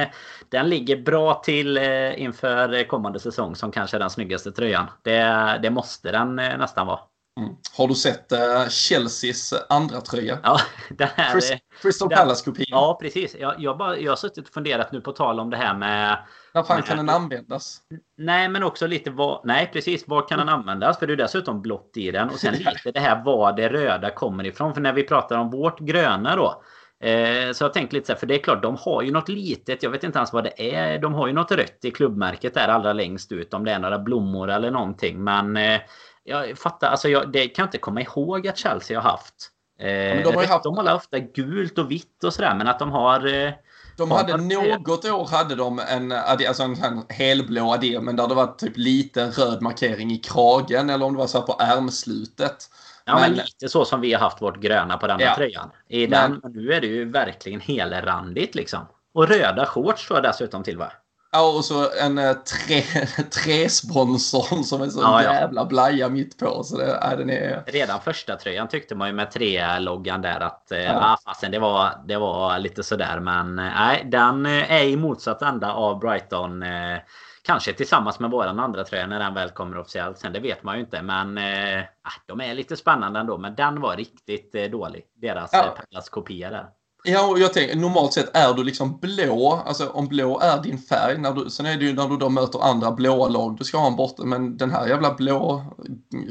den ligger bra till inför kommande säsong som kanske är den snyggaste tröjan. Det, det måste den nästan vara. Mm. Har du sett uh, Chelseas andra tröja? Ja, det här Crystal, Crystal Palace-kopian. Ja, precis. Jag, jag, bara, jag har suttit och funderat nu på tal om det här med... När fan kan den användas? Nej, men också lite vad... Nej, precis. Var kan den användas? För det är dessutom blått i den. Och sen lite det här var det röda kommer ifrån. För när vi pratar om vårt gröna då. Eh, så jag tänkte lite så här, för det är klart, de har ju något litet, jag vet inte ens vad det är. De har ju något rött i klubbmärket där allra längst ut, om det är några blommor eller någonting. Men eh, jag fattar, alltså jag det kan jag inte komma ihåg att Chelsea har haft. Eh, ja, de har haft... De har gult och vitt och sådär, men att de har... Eh, de hade något år hade de en, alltså en, en helblå adé, men där det var typ lite röd markering i kragen eller om det var så på ärmslutet. Ja, men, men, lite så som vi har haft vårt gröna på den här ja. tröjan. I den, men, nu är det ju verkligen helrandigt liksom. Och röda shorts tror jag dessutom till va? Ja, och så en eh, tre, som är så ja, jävla blaja mitt på. Så det, äh, den är... Redan första tröjan tyckte man ju med tre-loggan där att eh, ja. ah, fasen, det, var, det var lite sådär. Men eh, nej, den är i motsatt ända av Brighton. Eh, kanske tillsammans med våran andra tröja när den väl kommer officiellt. Sen det vet man ju inte. Men eh, ah, de är lite spännande ändå. Men den var riktigt eh, dålig. Deras ja. eh, kopia där. Ja, och jag tänker normalt sett är du liksom blå, alltså om blå är din färg, när du, sen är det ju när du då möter andra blåa lag, du ska ha en borta, men den här jävla blå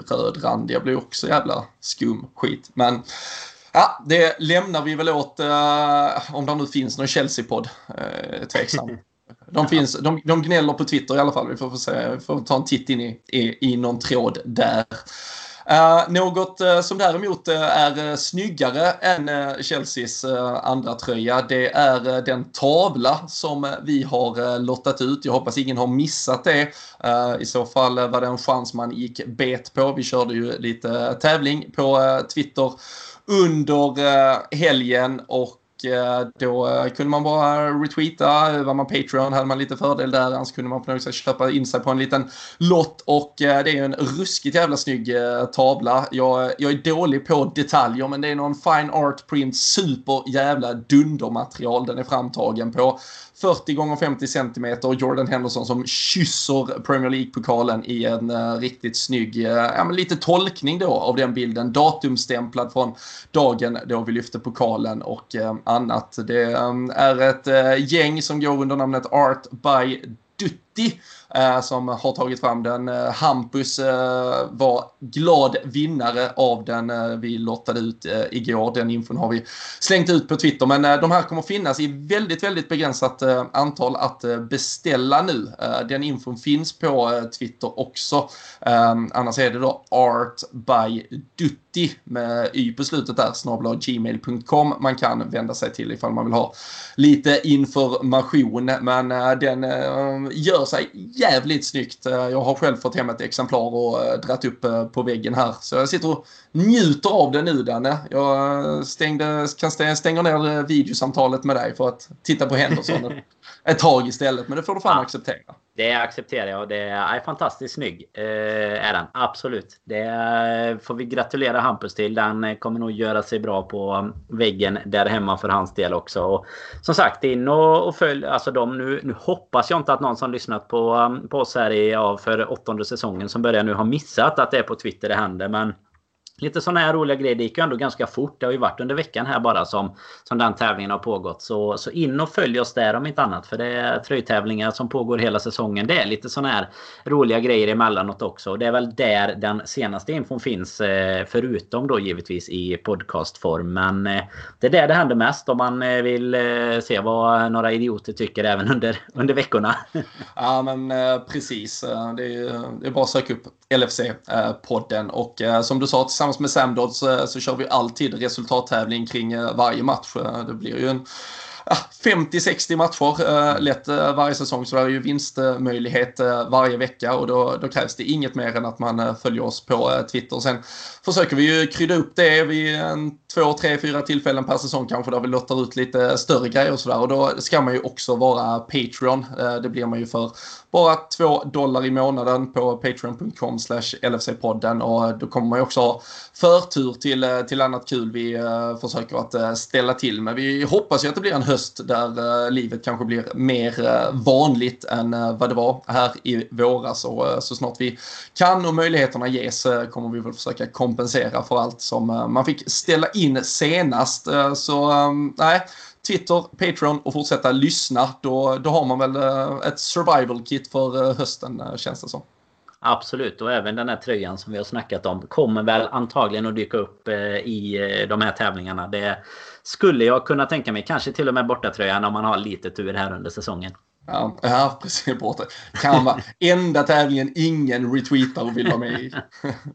rödrandiga blir också jävla skum skit. Men ja, det lämnar vi väl åt, uh, om det nu finns någon Chelsea-podd, uh, tveksam. De, finns, de, de gnäller på Twitter i alla fall, vi får, få se, vi får ta en titt in i, i, i någon tråd där. Uh, något uh, som däremot uh, är snyggare än Chelseas andra tröja det är den tavla som vi har lottat ut. Jag hoppas ingen har missat det. I så fall var det en chans man gick bet på. Vi körde ju lite tävling på Twitter under helgen och Eh, då eh, kunde man bara retweeta, var man Patreon hade man lite fördel där, annars kunde man på något sätt köpa in sig på en liten lott och eh, det är en ruskigt jävla snygg tavla. Jag, jag är dålig på detaljer men det är någon fine art print, super jävla dundermaterial den är framtagen på. 40 gånger 50 cm Jordan Henderson som kysser Premier League-pokalen i en uh, riktigt snygg, uh, ja men lite tolkning då av den bilden. Datumstämplad från dagen då vi lyfte pokalen och uh, annat. Det um, är ett gäng som går under namnet Art by Dutti Eh, som har tagit fram den. Eh, Hampus eh, var glad vinnare av den vi lottade ut igår. Den infon har vi slängt ut på Twitter. Men de här kommer finnas i väldigt, väldigt begränsat antal att beställa nu. den infon finns på Twitter också. annars är det då Art by Dutt med y på slutet där, snabla gmail.com man kan vända sig till ifall man vill ha lite information. Men den gör sig jävligt snyggt. Eh, jag har själv fått hem ett exemplar och eh, dratt upp eh, på väggen här. Så jag sitter och njuter av det nu Danne. Jag stängde, kan stänga ner videosamtalet med dig för att titta på Henderson ett tag istället. Men det får du fan acceptera. Det accepterar jag det är fantastiskt snygg. Eh, är den. Absolut. Det får vi gratulera Hampus till. Den kommer nog göra sig bra på väggen där hemma för hans del också. Och som sagt, in och, och följ alltså de nu. Nu hoppas jag inte att någon som lyssnat på, på oss här i, ja, för åttonde säsongen som börjar nu har missat att det är på Twitter det händer. Men Lite sådana här roliga grejer. Det gick ju ändå ganska fort. Det har ju varit under veckan här bara som, som den tävlingen har pågått. Så, så in och följ oss där om inte annat. För det är tröjtävlingar som pågår hela säsongen. Det är lite sådana här roliga grejer emellanåt också. Och det är väl där den senaste infon finns. Eh, förutom då givetvis i podcastform. Men eh, det är där det händer mest om man eh, vill se vad några idioter tycker även under, under veckorna. ja men precis. Det är, det är bara att söka upp LFC-podden. Och som du sa tillsammans med Samdodds så, eh, så kör vi alltid resultattävling kring eh, varje match. Eh, det blir ju en ah, 50-60 matcher lätt varje säsong så det är ju vinstmöjlighet varje vecka och då, då, krävs det inget mer än att man följer oss på Twitter. Sen försöker vi ju krydda upp det vid en, två, tre, fyra tillfällen per säsong kanske där vi lottar ut lite större grejer och sådär och då ska man ju också vara Patreon. det blir man ju för bara 2 dollar i månaden på patreon.com slash LFC-podden och eh, då kommer man ju också ha förtur till, eh, till annat kul vi eh, försöker att ställa till med. Vi hoppas ju att det blir en höst där livet kanske blir mer vanligt än vad det var här i våras. Och så snart vi kan och möjligheterna ges kommer vi väl försöka kompensera för allt som man fick ställa in senast. Så nej, Twitter, Patreon och fortsätta lyssna. Då, då har man väl eh, ett survival kit för eh, hösten eh, känns det som. Absolut, och även den här tröjan som vi har snackat om kommer väl antagligen att dyka upp i de här tävlingarna. Det skulle jag kunna tänka mig. Kanske till och med bortatröjan om man har lite tur här under säsongen. Ja, ja precis. Borta. Kan vara enda tävlingen ingen retweetar och vill vara med i.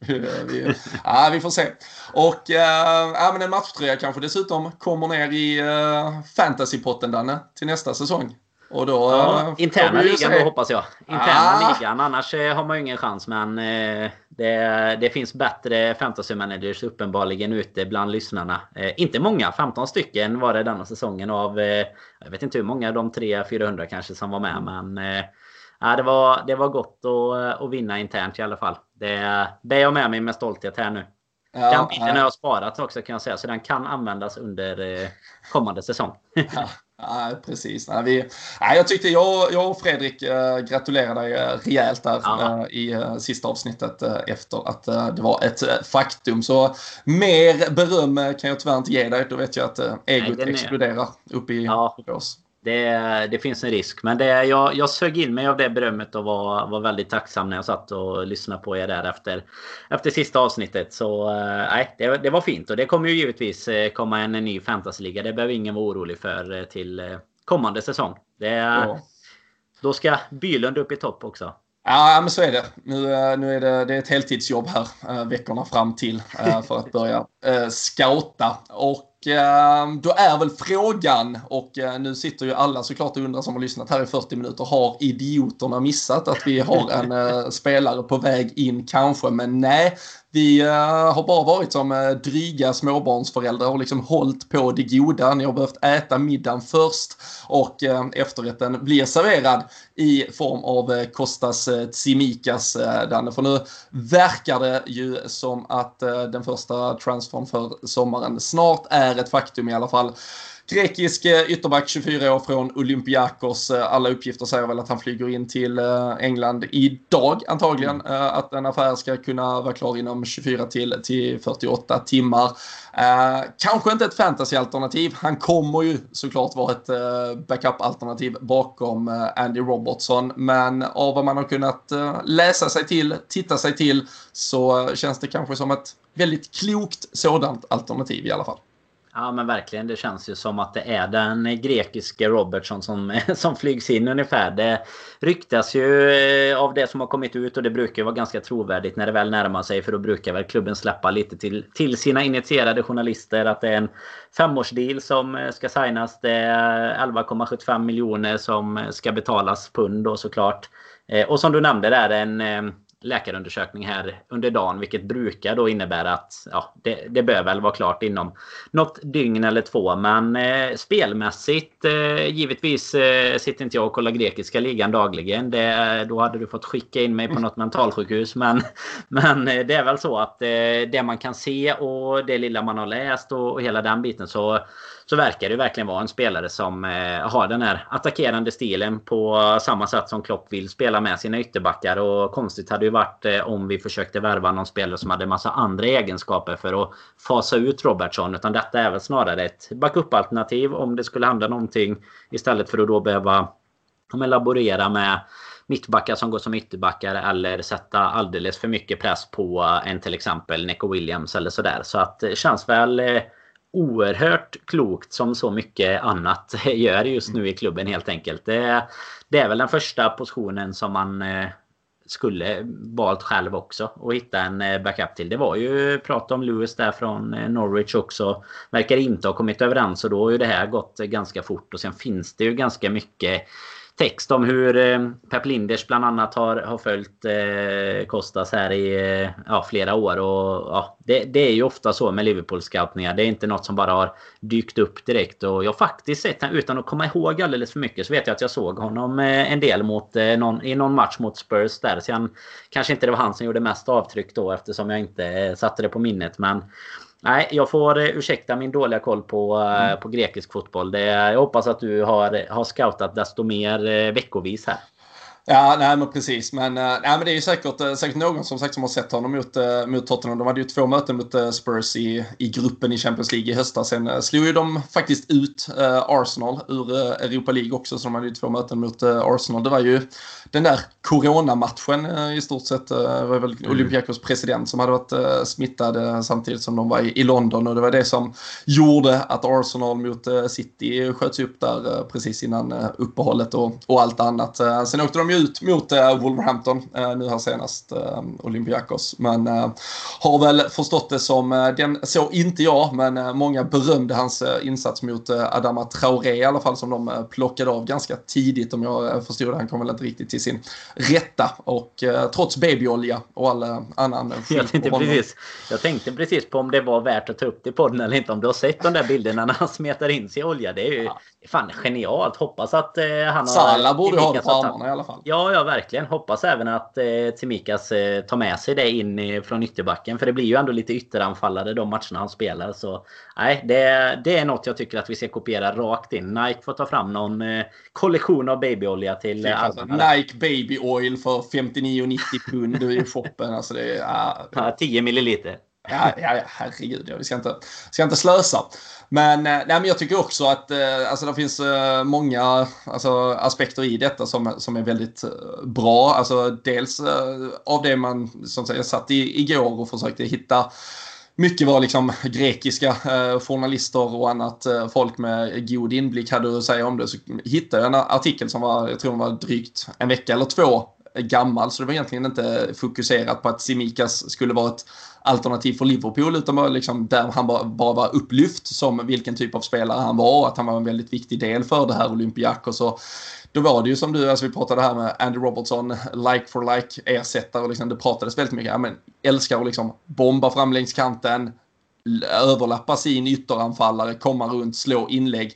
ja, vi får se. Och eh, ja, men en matchtröja kanske dessutom kommer ner i eh, fantasypotten, Danne, till nästa säsong. Och då, ja, interna ligan då hoppas jag. Interna ah. ligan. Annars eh, har man ju ingen chans. Men eh, det, det finns bättre fantasy managers uppenbarligen ute bland lyssnarna. Eh, inte många. 15 stycken var det denna säsongen av... Jag vet inte hur många. De 300-400 kanske som var med. Mm. Men ja, det, var, det var gott att, att vinna internt i alla fall. Det bär jag med mig med stolthet här nu. Ja, den bilden har jag sparat också kan jag säga. Så den kan användas under kommande säsong. Ja. Nej, precis. Nej, vi, nej, jag tyckte jag, jag och Fredrik gratulerar dig äh, rejält där äh, i äh, sista avsnittet äh, efter att äh, det var ett äh, faktum. Så mer beröm kan jag tyvärr inte ge dig. Då vet jag att äh, egot nej, exploderar uppe i ja. oss. Det, det, finns en risk. Men det, jag, jag sög in mig av det berömmet och var, var väldigt tacksam när jag satt och lyssnade på er där efter, efter sista avsnittet. Så nej, det, det var fint. Och det kommer ju givetvis komma en, en ny fantasyliga. Det behöver ingen vara orolig för till kommande säsong. Det, ja. Då ska Bylund upp i topp också. Ja, men så är det. Nu, nu är det, det är ett heltidsjobb här veckorna fram till för att börja scouta. Och Ehm, då är väl frågan, och eh, nu sitter ju alla såklart och undrar som har lyssnat här i 40 minuter, har idioterna missat att vi har en eh, spelare på väg in kanske? Men nej, vi eh, har bara varit som eh, dryga småbarnsföräldrar och liksom hållit på det goda. Ni har behövt äta middagen först och eh, efterrätten blir serverad i form av Kostas Tsimikas, Danne. För nu verkar det ju som att den första transfern för sommaren snart är ett faktum i alla fall. Grekisk eh, ytterback, 24 år från Olympiakos. Eh, alla uppgifter säger väl att han flyger in till eh, England idag antagligen. Mm. Att en affär ska kunna vara klar inom 24 till, till 48 timmar. Eh, kanske inte ett fantasyalternativ. Han kommer ju såklart vara ett eh, backup-alternativ bakom eh, Andy Robertson. Men av vad man har kunnat eh, läsa sig till, titta sig till, så känns det kanske som ett väldigt klokt sådant alternativ i alla fall. Ja men verkligen. Det känns ju som att det är den grekiske Robertson som, som flygs in ungefär. Det ryktas ju eh, av det som har kommit ut och det brukar vara ganska trovärdigt när det väl närmar sig. För då brukar väl klubben släppa lite till, till sina initierade journalister att det är en femårsdeal som eh, ska signas. Det är 11,75 miljoner som eh, ska betalas pund då såklart. Och som du nämnde där en läkarundersökning här under dagen. Vilket brukar då innebära att ja, det, det bör väl vara klart inom något dygn eller två. Men eh, spelmässigt eh, givetvis eh, sitter inte jag och kollar grekiska ligan dagligen. Det, eh, då hade du fått skicka in mig på något mentalsjukhus. Men, men eh, det är väl så att eh, det man kan se och det lilla man har läst och, och hela den biten så så verkar det verkligen vara en spelare som eh, har den här attackerande stilen på samma sätt som Klopp vill spela med sina ytterbackar. Och konstigt hade ju varit eh, om vi försökte värva någon spelare som hade massa andra egenskaper för att fasa ut Robertson. Utan detta är väl snarare ett backup-alternativ om det skulle hända någonting. Istället för att då behöva laborera med mittbackar som går som ytterbackar eller sätta alldeles för mycket press på en till exempel Neco Williams eller sådär. Så att det känns väl eh, oerhört klokt som så mycket annat gör just nu i klubben helt enkelt. Det, det är väl den första positionen som man eh, skulle valt själv också och hitta en eh, backup till. Det var ju prat om Lewis där från eh, Norwich också. Verkar inte ha kommit överens och då har ju det här gått ganska fort och sen finns det ju ganska mycket text om hur eh, Pep Linders bland annat har, har följt eh, Kostas här i eh, ja, flera år. Och, ja, det, det, är ju ofta så med Liverpool-scoutningar. Det är inte något som bara har dykt upp direkt. Och jag har faktiskt sett utan att komma ihåg alldeles för mycket, så vet jag att jag såg honom eh, en del mot, eh, någon, i någon match mot Spurs där. Sen kanske inte det var han som gjorde mest avtryck då eftersom jag inte eh, satte det på minnet. Men Nej, jag får ursäkta min dåliga koll på, mm. på grekisk fotboll. Det, jag hoppas att du har, har scoutat desto mer veckovis här. Ja, nej men precis. Men, äh, nej, men det är ju säkert, äh, säkert någon som sagt som har sett honom mot, äh, mot Tottenham. De hade ju två möten mot Spurs i, i gruppen i Champions League i höstas. Sen slog ju de faktiskt ut Arsenal ur Europa League också. Så de hade ju två möten mot Arsenal. Det var ju den där coronamatchen i stort sett. Det var väl mm. Olympiakos president som hade varit smittad samtidigt som de var i, i London. Och det var det som gjorde att Arsenal mot City sköts upp där precis innan uppehållet och, och allt annat. Sen åkte de ju ut mot uh, Wolverhampton uh, nu här senast, uh, Olympiakos. Men har väl förstått det som, den såg inte jag, men många berömde hans insats mot Adama Traoré i alla fall som de plockade av ganska tidigt om jag förstod det. Han kom väl inte riktigt till sin rätta och trots babyolja och all annan jag tänkte, precis, jag tänkte precis på om det var värt att ta upp det i podden eller inte. Om du har sett de där bilderna när han smetar in sig i olja. Det är ju ja. fan genialt. Hoppas att han har... Sala borde ha det på armarna i alla fall. Ja, ja, verkligen. Hoppas även att eh, Tsimikas eh, tar med sig det in i, från ytterbacken. För det blir ju ändå lite ytteranfallare de matcherna han spelar. Så nej, det, det är något jag tycker att vi ska kopiera rakt in. Nike får ta fram någon eh, kollektion av babyolja till eh, alltså, Nike Baby Oil för 59,90 pund i shoppen. Alltså det är... Ja, 10 milliliter. Ja, ja, herregud. Ja, vi ska inte, ska inte slösa. Men, eh, nej, men jag tycker också att eh, alltså, det finns eh, många alltså, aspekter i detta som, som är väldigt eh, bra. Alltså, dels eh, av det man, som jag satt i, igår och försökte hitta mycket var liksom grekiska eh, journalister och annat eh, folk med god inblick hade att säga om det. Så hittade jag en artikel som var, jag tror den var drygt en vecka eller två gammal. Så det var egentligen inte fokuserat på att Simikas skulle vara ett alternativ för Liverpool utan bara liksom där han bara, bara var upplyft som vilken typ av spelare han var och att han var en väldigt viktig del för det här Olympiakos. Och då var det ju som du, alltså vi pratade här med Andy Robertson, like for like ersättare och liksom det pratades väldigt mycket, ja men älskar att liksom bomba fram längs kanten, överlappa sin ytteranfallare, komma runt, slå inlägg.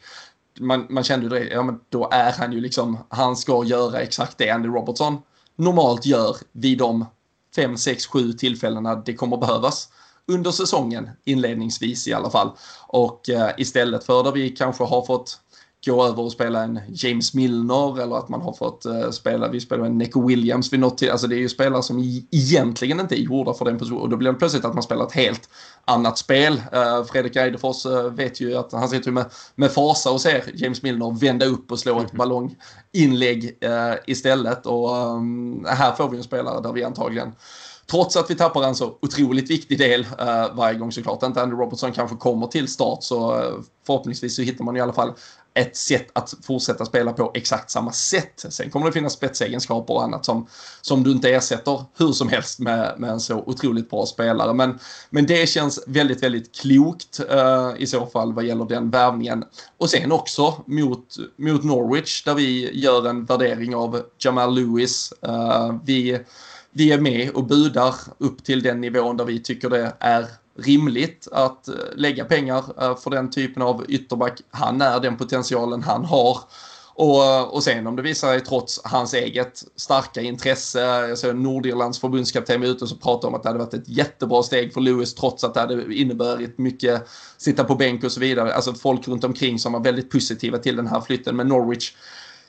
Man, man kände ju direkt ja men då är han ju liksom, han ska göra exakt det Andy Robertson normalt gör vid de 5, 6, 7 tillfällena det kommer behövas under säsongen inledningsvis i alla fall. Och eh, istället för där vi kanske har fått gå över och spela en James Milner eller att man har fått uh, spela, vi spelar en Neco Williams vid något till, alltså det är ju spelare som egentligen inte är gjorda för den positionen och då blir det plötsligt att man spelar ett helt annat spel. Uh, Fredrik Eidefors uh, vet ju att han sitter med, med fasa och ser James Milner vända upp och slå ett mhm. ballonginlägg istället och här får vi en spelare där vi antagligen Trots att vi tappar en så otroligt viktig del varje gång såklart. Inte Andy Robertson kanske kommer till start så förhoppningsvis så hittar man i alla fall ett sätt att fortsätta spela på exakt samma sätt. Sen kommer det finnas spetsegenskaper och annat som, som du inte ersätter hur som helst med, med en så otroligt bra spelare. Men, men det känns väldigt, väldigt klokt uh, i så fall vad gäller den värvningen. Och sen också mot, mot Norwich där vi gör en värdering av Jamal Lewis. Uh, vi, vi är med och budar upp till den nivån där vi tycker det är rimligt att eh, lägga pengar eh, för den typen av ytterback. Han är den potentialen han har. Och, eh, och sen om det visar sig trots hans eget starka intresse, jag ser Nordirlands förbundskapten var ute och pratade om att det hade varit ett jättebra steg för Lewis trots att det hade inneburit mycket sitta på bänk och så vidare. Alltså folk runt omkring som var väldigt positiva till den här flytten. Men Norwich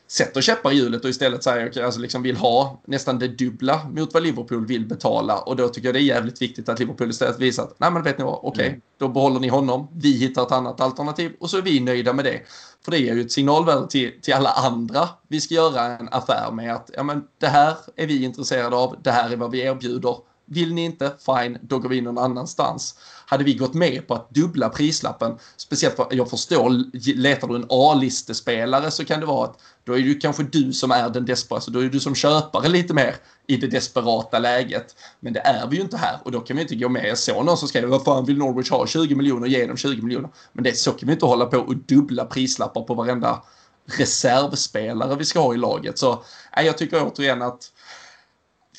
sätter käppar i hjulet och istället säger, alltså liksom vill ha nästan det dubbla mot vad Liverpool vill betala. Och då tycker jag det är jävligt viktigt att Liverpool istället visar att, nej men vet ni vad, okej, okay, mm. då behåller ni honom, vi hittar ett annat alternativ och så är vi nöjda med det. För det är ju ett signalvärde till, till alla andra vi ska göra en affär med att, ja men det här är vi intresserade av, det här är vad vi erbjuder. Vill ni inte, fine, då går vi någon annanstans. Hade vi gått med på att dubbla prislappen, speciellt för jag förstår, letar du en A-listespelare så kan det vara att då är det ju kanske du som är den desperata, då är du som köpare lite mer i det desperata läget. Men det är vi ju inte här och då kan vi inte gå med. Jag såg någon som skrev, vad fan vill Norwich ha 20 miljoner, ge dem 20 miljoner. Men det, så kan vi inte hålla på och dubbla prislappar på varenda reservspelare vi ska ha i laget. Så nej, jag tycker återigen att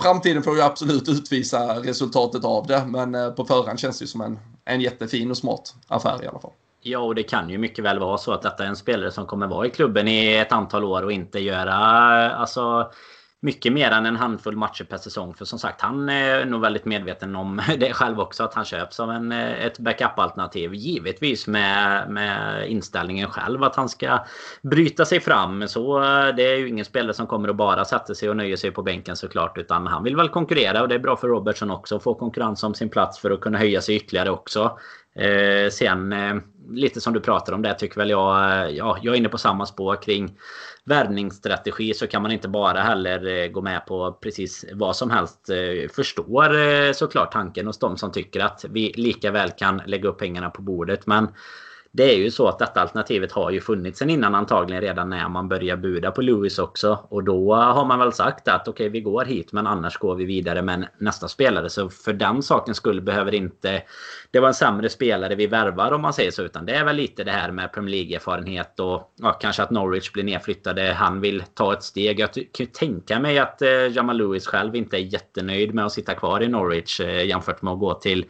framtiden får ju absolut utvisa resultatet av det, men eh, på förhand känns det som en, en jättefin och smart affär i alla fall. Ja, och det kan ju mycket väl vara så att detta är en spelare som kommer vara i klubben i ett antal år och inte göra alltså mycket mer än en handfull matcher per säsong. För som sagt, han är nog väldigt medveten om det själv också. Att han köps som en, eh, ett backup-alternativ. Givetvis med, med inställningen själv att han ska bryta sig fram. Så eh, det är ju ingen spelare som kommer att bara sätta sig och nöja sig på bänken såklart. Utan han vill väl konkurrera och det är bra för Robertson också. att Få konkurrens om sin plats för att kunna höja sig ytterligare också. Eh, sen eh, lite som du pratar om det tycker väl jag. Eh, ja, jag är inne på samma spår kring värvningsstrategi så kan man inte bara heller eh, gå med på precis vad som helst. Eh, förstår eh, såklart tanken hos de som tycker att vi lika väl kan lägga upp pengarna på bordet. Men det är ju så att detta alternativet har ju funnits sen innan antagligen redan när man börjar buda på Lewis också. Och då har man väl sagt att okej okay, vi går hit men annars går vi vidare med nästa spelare. Så för den saken skulle behöver inte det var en sämre spelare vi värvar om man säger så. Utan det är väl lite det här med Premier League-erfarenhet och ja, kanske att Norwich blir nedflyttade. Han vill ta ett steg. Jag kan tänka mig att eh, Jamal Lewis själv inte är jättenöjd med att sitta kvar i Norwich eh, jämfört med att gå till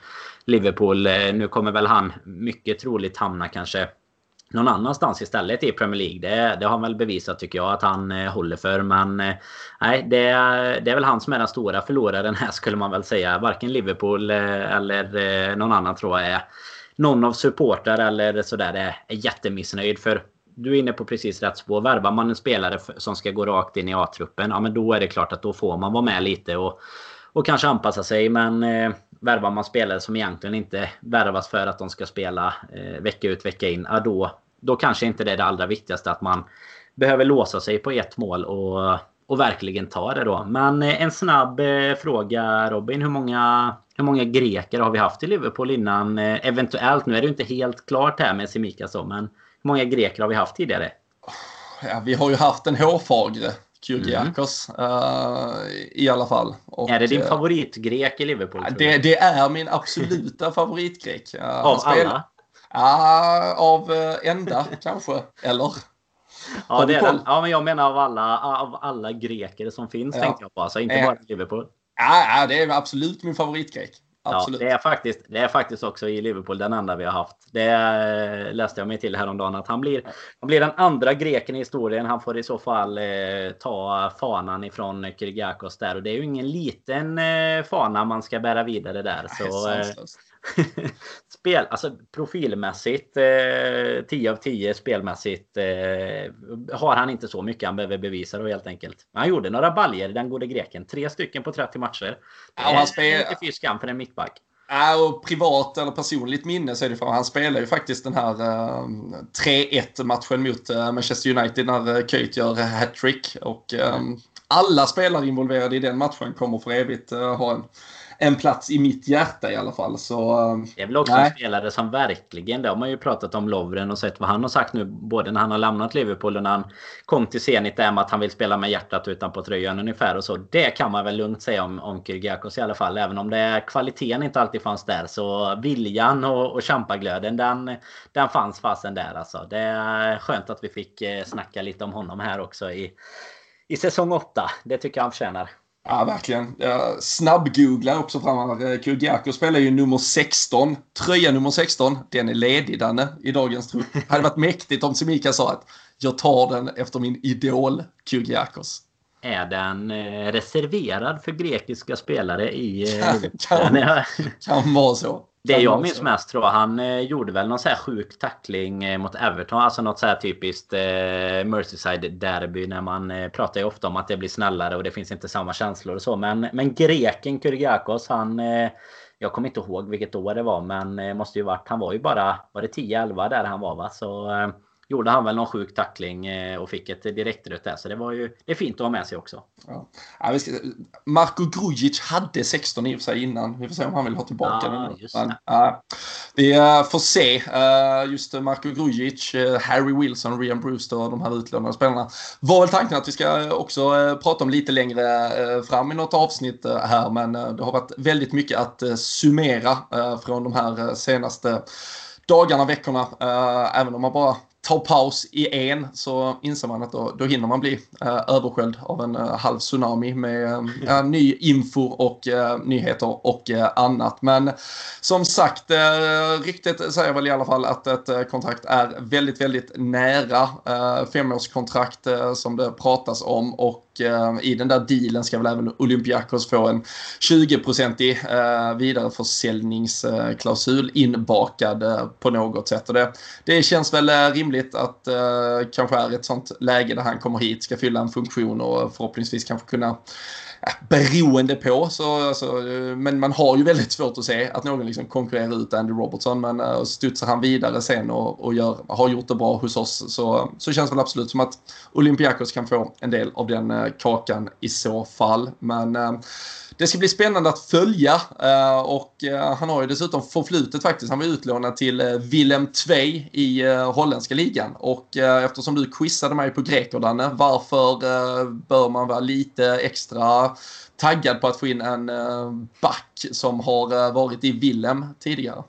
Liverpool. Eh, nu kommer väl han mycket troligt hamna kanske någon annanstans istället i Premier League. Det, det har han väl bevisat tycker jag att han eh, håller för. Men eh, nej, det, det är väl han som är den stora förloraren här skulle man väl säga. Varken Liverpool eh, eller eh, någon annan tror jag är någon av supportrar eller sådär är, är jättemissnöjd. För du är inne på precis rätt spår. Värvar man en spelare som ska gå rakt in i A-truppen, ja men då är det klart att då får man vara med lite och, och kanske anpassa sig. Men eh, värvar man spelare som egentligen inte värvas för att de ska spela eh, vecka ut vecka in. Ja, då, då kanske inte det är det allra viktigaste att man behöver låsa sig på ett mål och, och verkligen ta det då. Men eh, en snabb eh, fråga Robin. Hur många, hur många greker har vi haft i Liverpool innan? Eh, eventuellt, nu är det inte helt klart här med Simikas men hur många greker har vi haft tidigare? Ja, vi har ju haft en hårfagre Kyrgiakos mm. uh, i alla fall. Och, är det din favoritgrek i Liverpool? Det, det, är min absoluta favoritgrek. Uh, av alla? Ja, av uh, enda kanske. Eller? Ja, det är den. ja, men jag menar av alla, av alla greker som finns ja. tänkte jag på. Alltså inte bara Liverpool. Ja, det är absolut min favoritgrek. Absolut. Ja, det, är faktiskt, det är faktiskt också i Liverpool den enda vi har haft. Det läste jag mig till häromdagen att han blir, han blir den andra greken i historien. Han får i så fall eh, ta fanan ifrån Kyrgiakos där. Och det är ju ingen liten eh, fana man ska bära vidare där. Så, eh, spel, alltså profilmässigt, eh, 10 av 10 spelmässigt eh, har han inte så mycket han behöver bevisa då helt enkelt. Men han gjorde några baljer den gode greken. Tre stycken på 30 matcher. Ja, han spel... inte fy skam för en mittback. Ja, och privat eller personligt minne så är det för han spelar ju faktiskt den här uh, 3-1 matchen mot uh, Manchester United när uh, Köjt gör hattrick. Och um, alla spelare involverade i den matchen kommer för evigt uh, ha en en plats i mitt hjärta i alla fall. Så, ehm, det är väl också nej. en spelare som verkligen, det har man ju pratat om Lovren och sett vad han har sagt nu både när han har lämnat Liverpool och när han kom till Zenit där med att han vill spela med hjärtat utanpå tröjan ungefär och så. Det kan man väl lugnt säga om, om Kyrgiakos i alla fall. Även om det kvaliteten inte alltid fanns där så viljan och, och kämpaglöden den, den fanns fasen där alltså. Det är skönt att vi fick eh, snacka lite om honom här också i, i säsong 8. Det tycker jag han förtjänar. Ja, verkligen. Jag snabbgooglar också fram här. Kyrgiakos spelar ju nummer 16. Tröja nummer 16, den är ledig Danne, i dagens trupp. hade varit mäktigt om Simika sa att jag tar den efter min idol Kyrgiakos. Är den eh, reserverad för grekiska spelare i... Eh, kan, kan, kan vara så. Det jag minns mest tror jag, han eh, gjorde väl någon så här sjuk tackling eh, mot Everton. Alltså något så här typiskt eh, Merseyside-derby. När man eh, pratar ju ofta om att det blir snällare och det finns inte samma känslor och så. Men, men greken Kyrgiakos, han... Eh, jag kommer inte ihåg vilket år det var men eh, måste ju varit... Han var ju bara... Var det 10-11 där han var va? Så... Eh, gjorde han väl någon sjuk tackling eh, och fick ett direktrött där. Så det var ju det är fint att ha med sig också. Ja. Ja, ska, Marko Grujic hade 16 i och för sig innan. Vi får se om han vill ha tillbaka ja, den. Men, ja, vi uh, får se. Uh, just Marko Grujic, Harry Wilson, Rian Brewster och de här utlånade spelarna. Var väl tanken att vi ska också prata om lite längre fram i något avsnitt här. Men det har varit väldigt mycket att summera från de här senaste dagarna, veckorna. även om man bara tar paus i en så inser man att då, då hinner man bli uh, översköljd av en uh, halv tsunami med uh, ny info och uh, nyheter och annat. Men som sagt, uh, ryktet säger väl i alla fall att ett kontrakt är väldigt, väldigt nära. femårskontrakt som det pratas om och i den där dealen ska väl även Olympiakos få en 20-procentig vidareförsäljningsklausul inbakad på något sätt. Och det, det känns väl rimligt att eh, kanske är ett sånt läge där han kommer hit, ska fylla en funktion och förhoppningsvis kanske kunna beroende på. Så, alltså, eh, men man har ju väldigt svårt att se att någon liksom konkurrerar ut Andy Robertson. Men uh, studsar han vidare sen och, och gör, har gjort det bra hos oss så, så känns det väl absolut som att Olympiakos kan få en del av den uh, kakan i så fall. Men uh, det ska bli spännande att följa eh, och eh, han har ju dessutom förflutet faktiskt. Han var utlånad till eh, Willem Tvei i holländska ligan och eftersom du quizade mig på greker Danne, varför bör man vara lite extra taggad på att få in en back som har varit i Willem tidigare?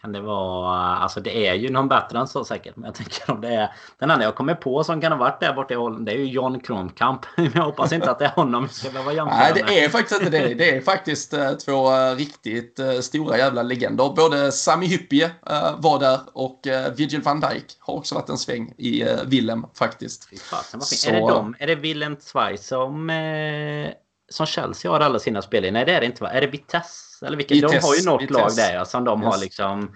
Kan det vara... Alltså det är ju någon bättre än så säkert. Men jag tänker om det är... Den enda jag kommer på som kan ha varit där borta i Holland. Det är ju John Kronkamp. Men jag hoppas inte att det är honom vi ska behöva jämföra Nej, det är faktiskt inte det. Det är faktiskt uh, två uh, riktigt uh, stora jävla legender. Både Sami Hyppie var där och Virgil van Dijk har också varit en sväng i Willem faktiskt. Fasen, så... Är det de? Är det Willem Zweig som, som Chelsea har alla sina spel i? Nej, det är det inte va? Är det Vitesse? Eller vilka, de har ju något lag där ja, som de yes. har liksom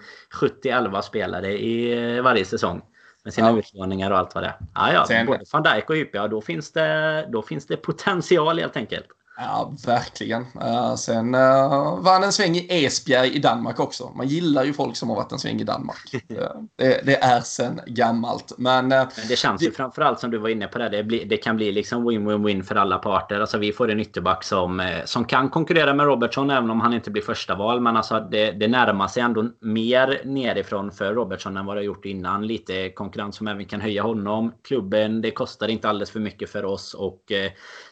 70-11 spelare i varje säsong. Med sina ja. utlåningar och allt vad det är. Ja, ja. Sen, både van Dijk och Hyppe, ja, då finns, det, då finns det potential helt enkelt. Ja, verkligen. Uh, sen var han en sväng i Esbjerg i Danmark också. Man gillar ju folk som har varit en sväng i Danmark. Uh, det, det, är sen gammalt. Men, Men det känns det... ju framförallt som du var inne på det. Det, blir, det kan bli liksom win-win-win för alla parter. Alltså vi får en ytterback som, som kan konkurrera med Robertson även om han inte blir första val. Men alltså det, det närmar sig ändå mer nerifrån för Robertson än vad det har gjort innan. Lite konkurrens som även kan höja honom. Klubben, det kostar inte alldeles för mycket för oss. Och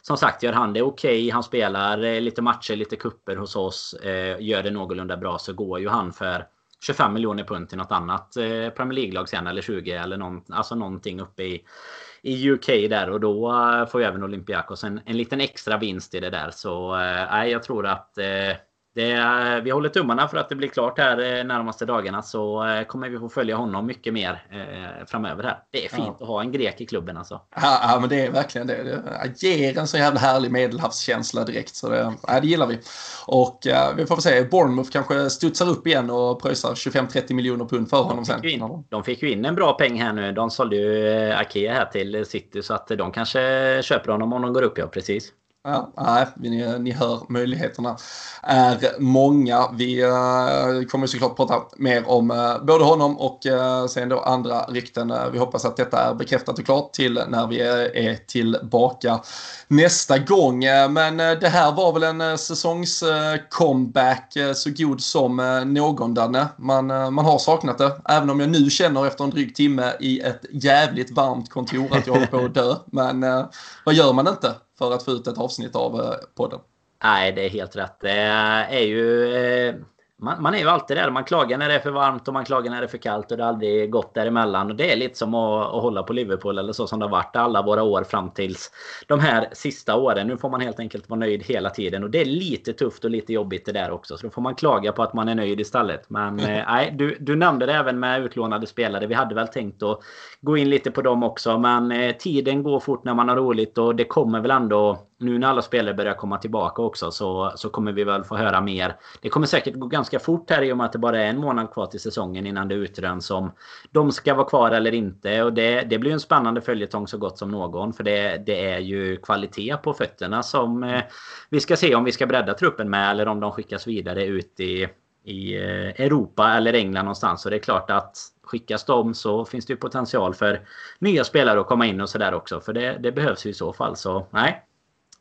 som sagt, gör han det okej okay, han spelar eh, lite matcher, lite kupper hos oss, eh, gör det någorlunda bra så går ju han för 25 miljoner pund till något annat eh, Premier League-lag sen eller 20 eller någon, alltså någonting uppe i, i UK där och då får ju även Olympiakos en, en liten extra vinst i det där. Så nej, jag tror att det, vi håller tummarna för att det blir klart här eh, närmaste dagarna så eh, kommer vi få följa honom mycket mer eh, framöver här. Det är fint ja. att ha en grek i klubben alltså. Ja, ja, men det är verkligen det. Det ger en så jävla härlig medelhavskänsla direkt så det, ja, det gillar vi. Och ja, vi får se, Bournemouth kanske studsar upp igen och pröjsar 25-30 miljoner pund för honom sen. In, de fick ju in en bra peng här nu. De sålde ju Akea här till City så att de kanske köper honom om de går upp ja, precis. Ja, nej, ni, ni hör möjligheterna är många. Vi uh, kommer såklart prata mer om uh, både honom och uh, sen då andra rykten. vi hoppas att detta är bekräftat och klart till när vi är tillbaka nästa gång. men det här var väl en säsongs comeback så god som någon Danne. Man, man har saknat det. Även om jag nu känner efter en dryg timme i ett jävligt varmt kontor att jag håller på att dö. Men vad gör man inte? För att få ut ett avsnitt av eh, podden. Nej, det är helt rätt. Det är ju... Eh, Eh, man, man, är ju alltid där. Man klagar när det är för varmt och man klagar när det är för kallt och det är aldrig gott däremellan. Och det är lite som att, att hålla på Liverpool eller så som det har varit alla våra år fram tills de här sista åren. Nu får man helt enkelt vara nöjd hela tiden och det är lite tufft och lite jobbigt det där också. Så då får man klaga på att man är nöjd istället. Men mm. nej, du, du nämnde det även med utlånade spelare. Vi hade väl tänkt att gå in lite på dem också. Men eh, tiden går fort när man har roligt och det kommer väl ändå nu när alla spelare börjar komma tillbaka också så, så kommer vi väl få höra mer. Det kommer säkert gå ganska fort här i och med att det bara är en månad kvar till säsongen innan det utröns om de ska vara kvar eller inte. Och det, det blir en spännande följetong så gott som någon. För det, det är ju kvalitet på fötterna som eh, vi ska se om vi ska bredda truppen med eller om de skickas vidare ut i, i eh, Europa eller England någonstans. Och det är klart att skickas de så finns det ju potential för nya spelare att komma in och sådär också. För det, det behövs ju i så fall. Så nej,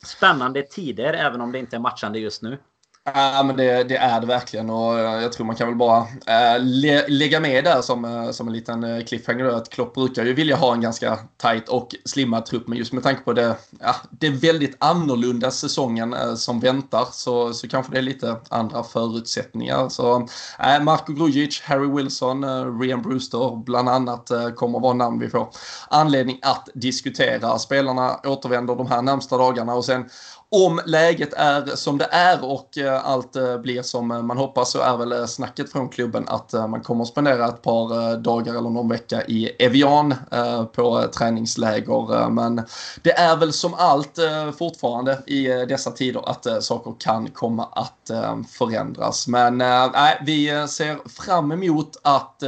Spännande tider även om det inte är matchande just nu. Ja, men det, det, är det verkligen och eh, jag tror man kan väl bara eh, äh, lä lägga med där som, eh, som en liten cliffhanger cliffhanger att Klopp brukar ju vilja ha en ganska tight och slimmad trupp men just med tanke på det, ja, det väldigt annorlunda säsongen äh, som väntar så, så kanske det är lite andra förutsättningar. Så äh, Marko Grujic, Harry Wilson, äh, Rian Brewster bland annat äh, kommer att vara namn vi får anledning att diskutera. Spelarna återvänder de här närmsta dagarna och sen om läget är som det är och eh, allt eh, blir som eh, man hoppas så är väl snacket från klubben att man kommer att spendera ett par dagar eller någon vecka i Evian på träningsläger. Men det är väl som allt fortfarande i dessa tider att saker kan komma att förändras. Men nej, vi ser fram emot att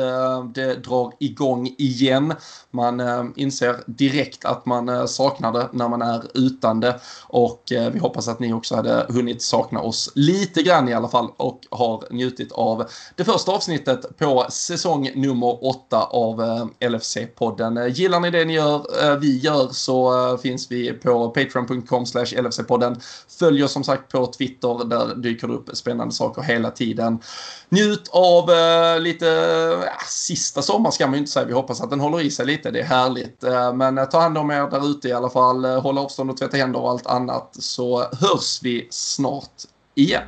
det drar igång igen. Man inser direkt att man saknar det när man är utan det och vi hoppas att ni också hade hunnit sakna oss lite grann i alla fall och har njutit av det första avsnittet på säsong nummer åtta av eh, LFC-podden. Gillar ni det ni gör, eh, vi gör så eh, finns vi på patreon.com LFC-podden. Följ oss som sagt på Twitter, där dyker det upp spännande saker hela tiden. Njut av lite ja, sista sommar ska man ju inte säga. Vi hoppas att den håller i sig lite. Det är härligt. men ta hand om er där ute i alla fall. Håll avstånd och tvätta händer och allt annat så hörs vi snart igen.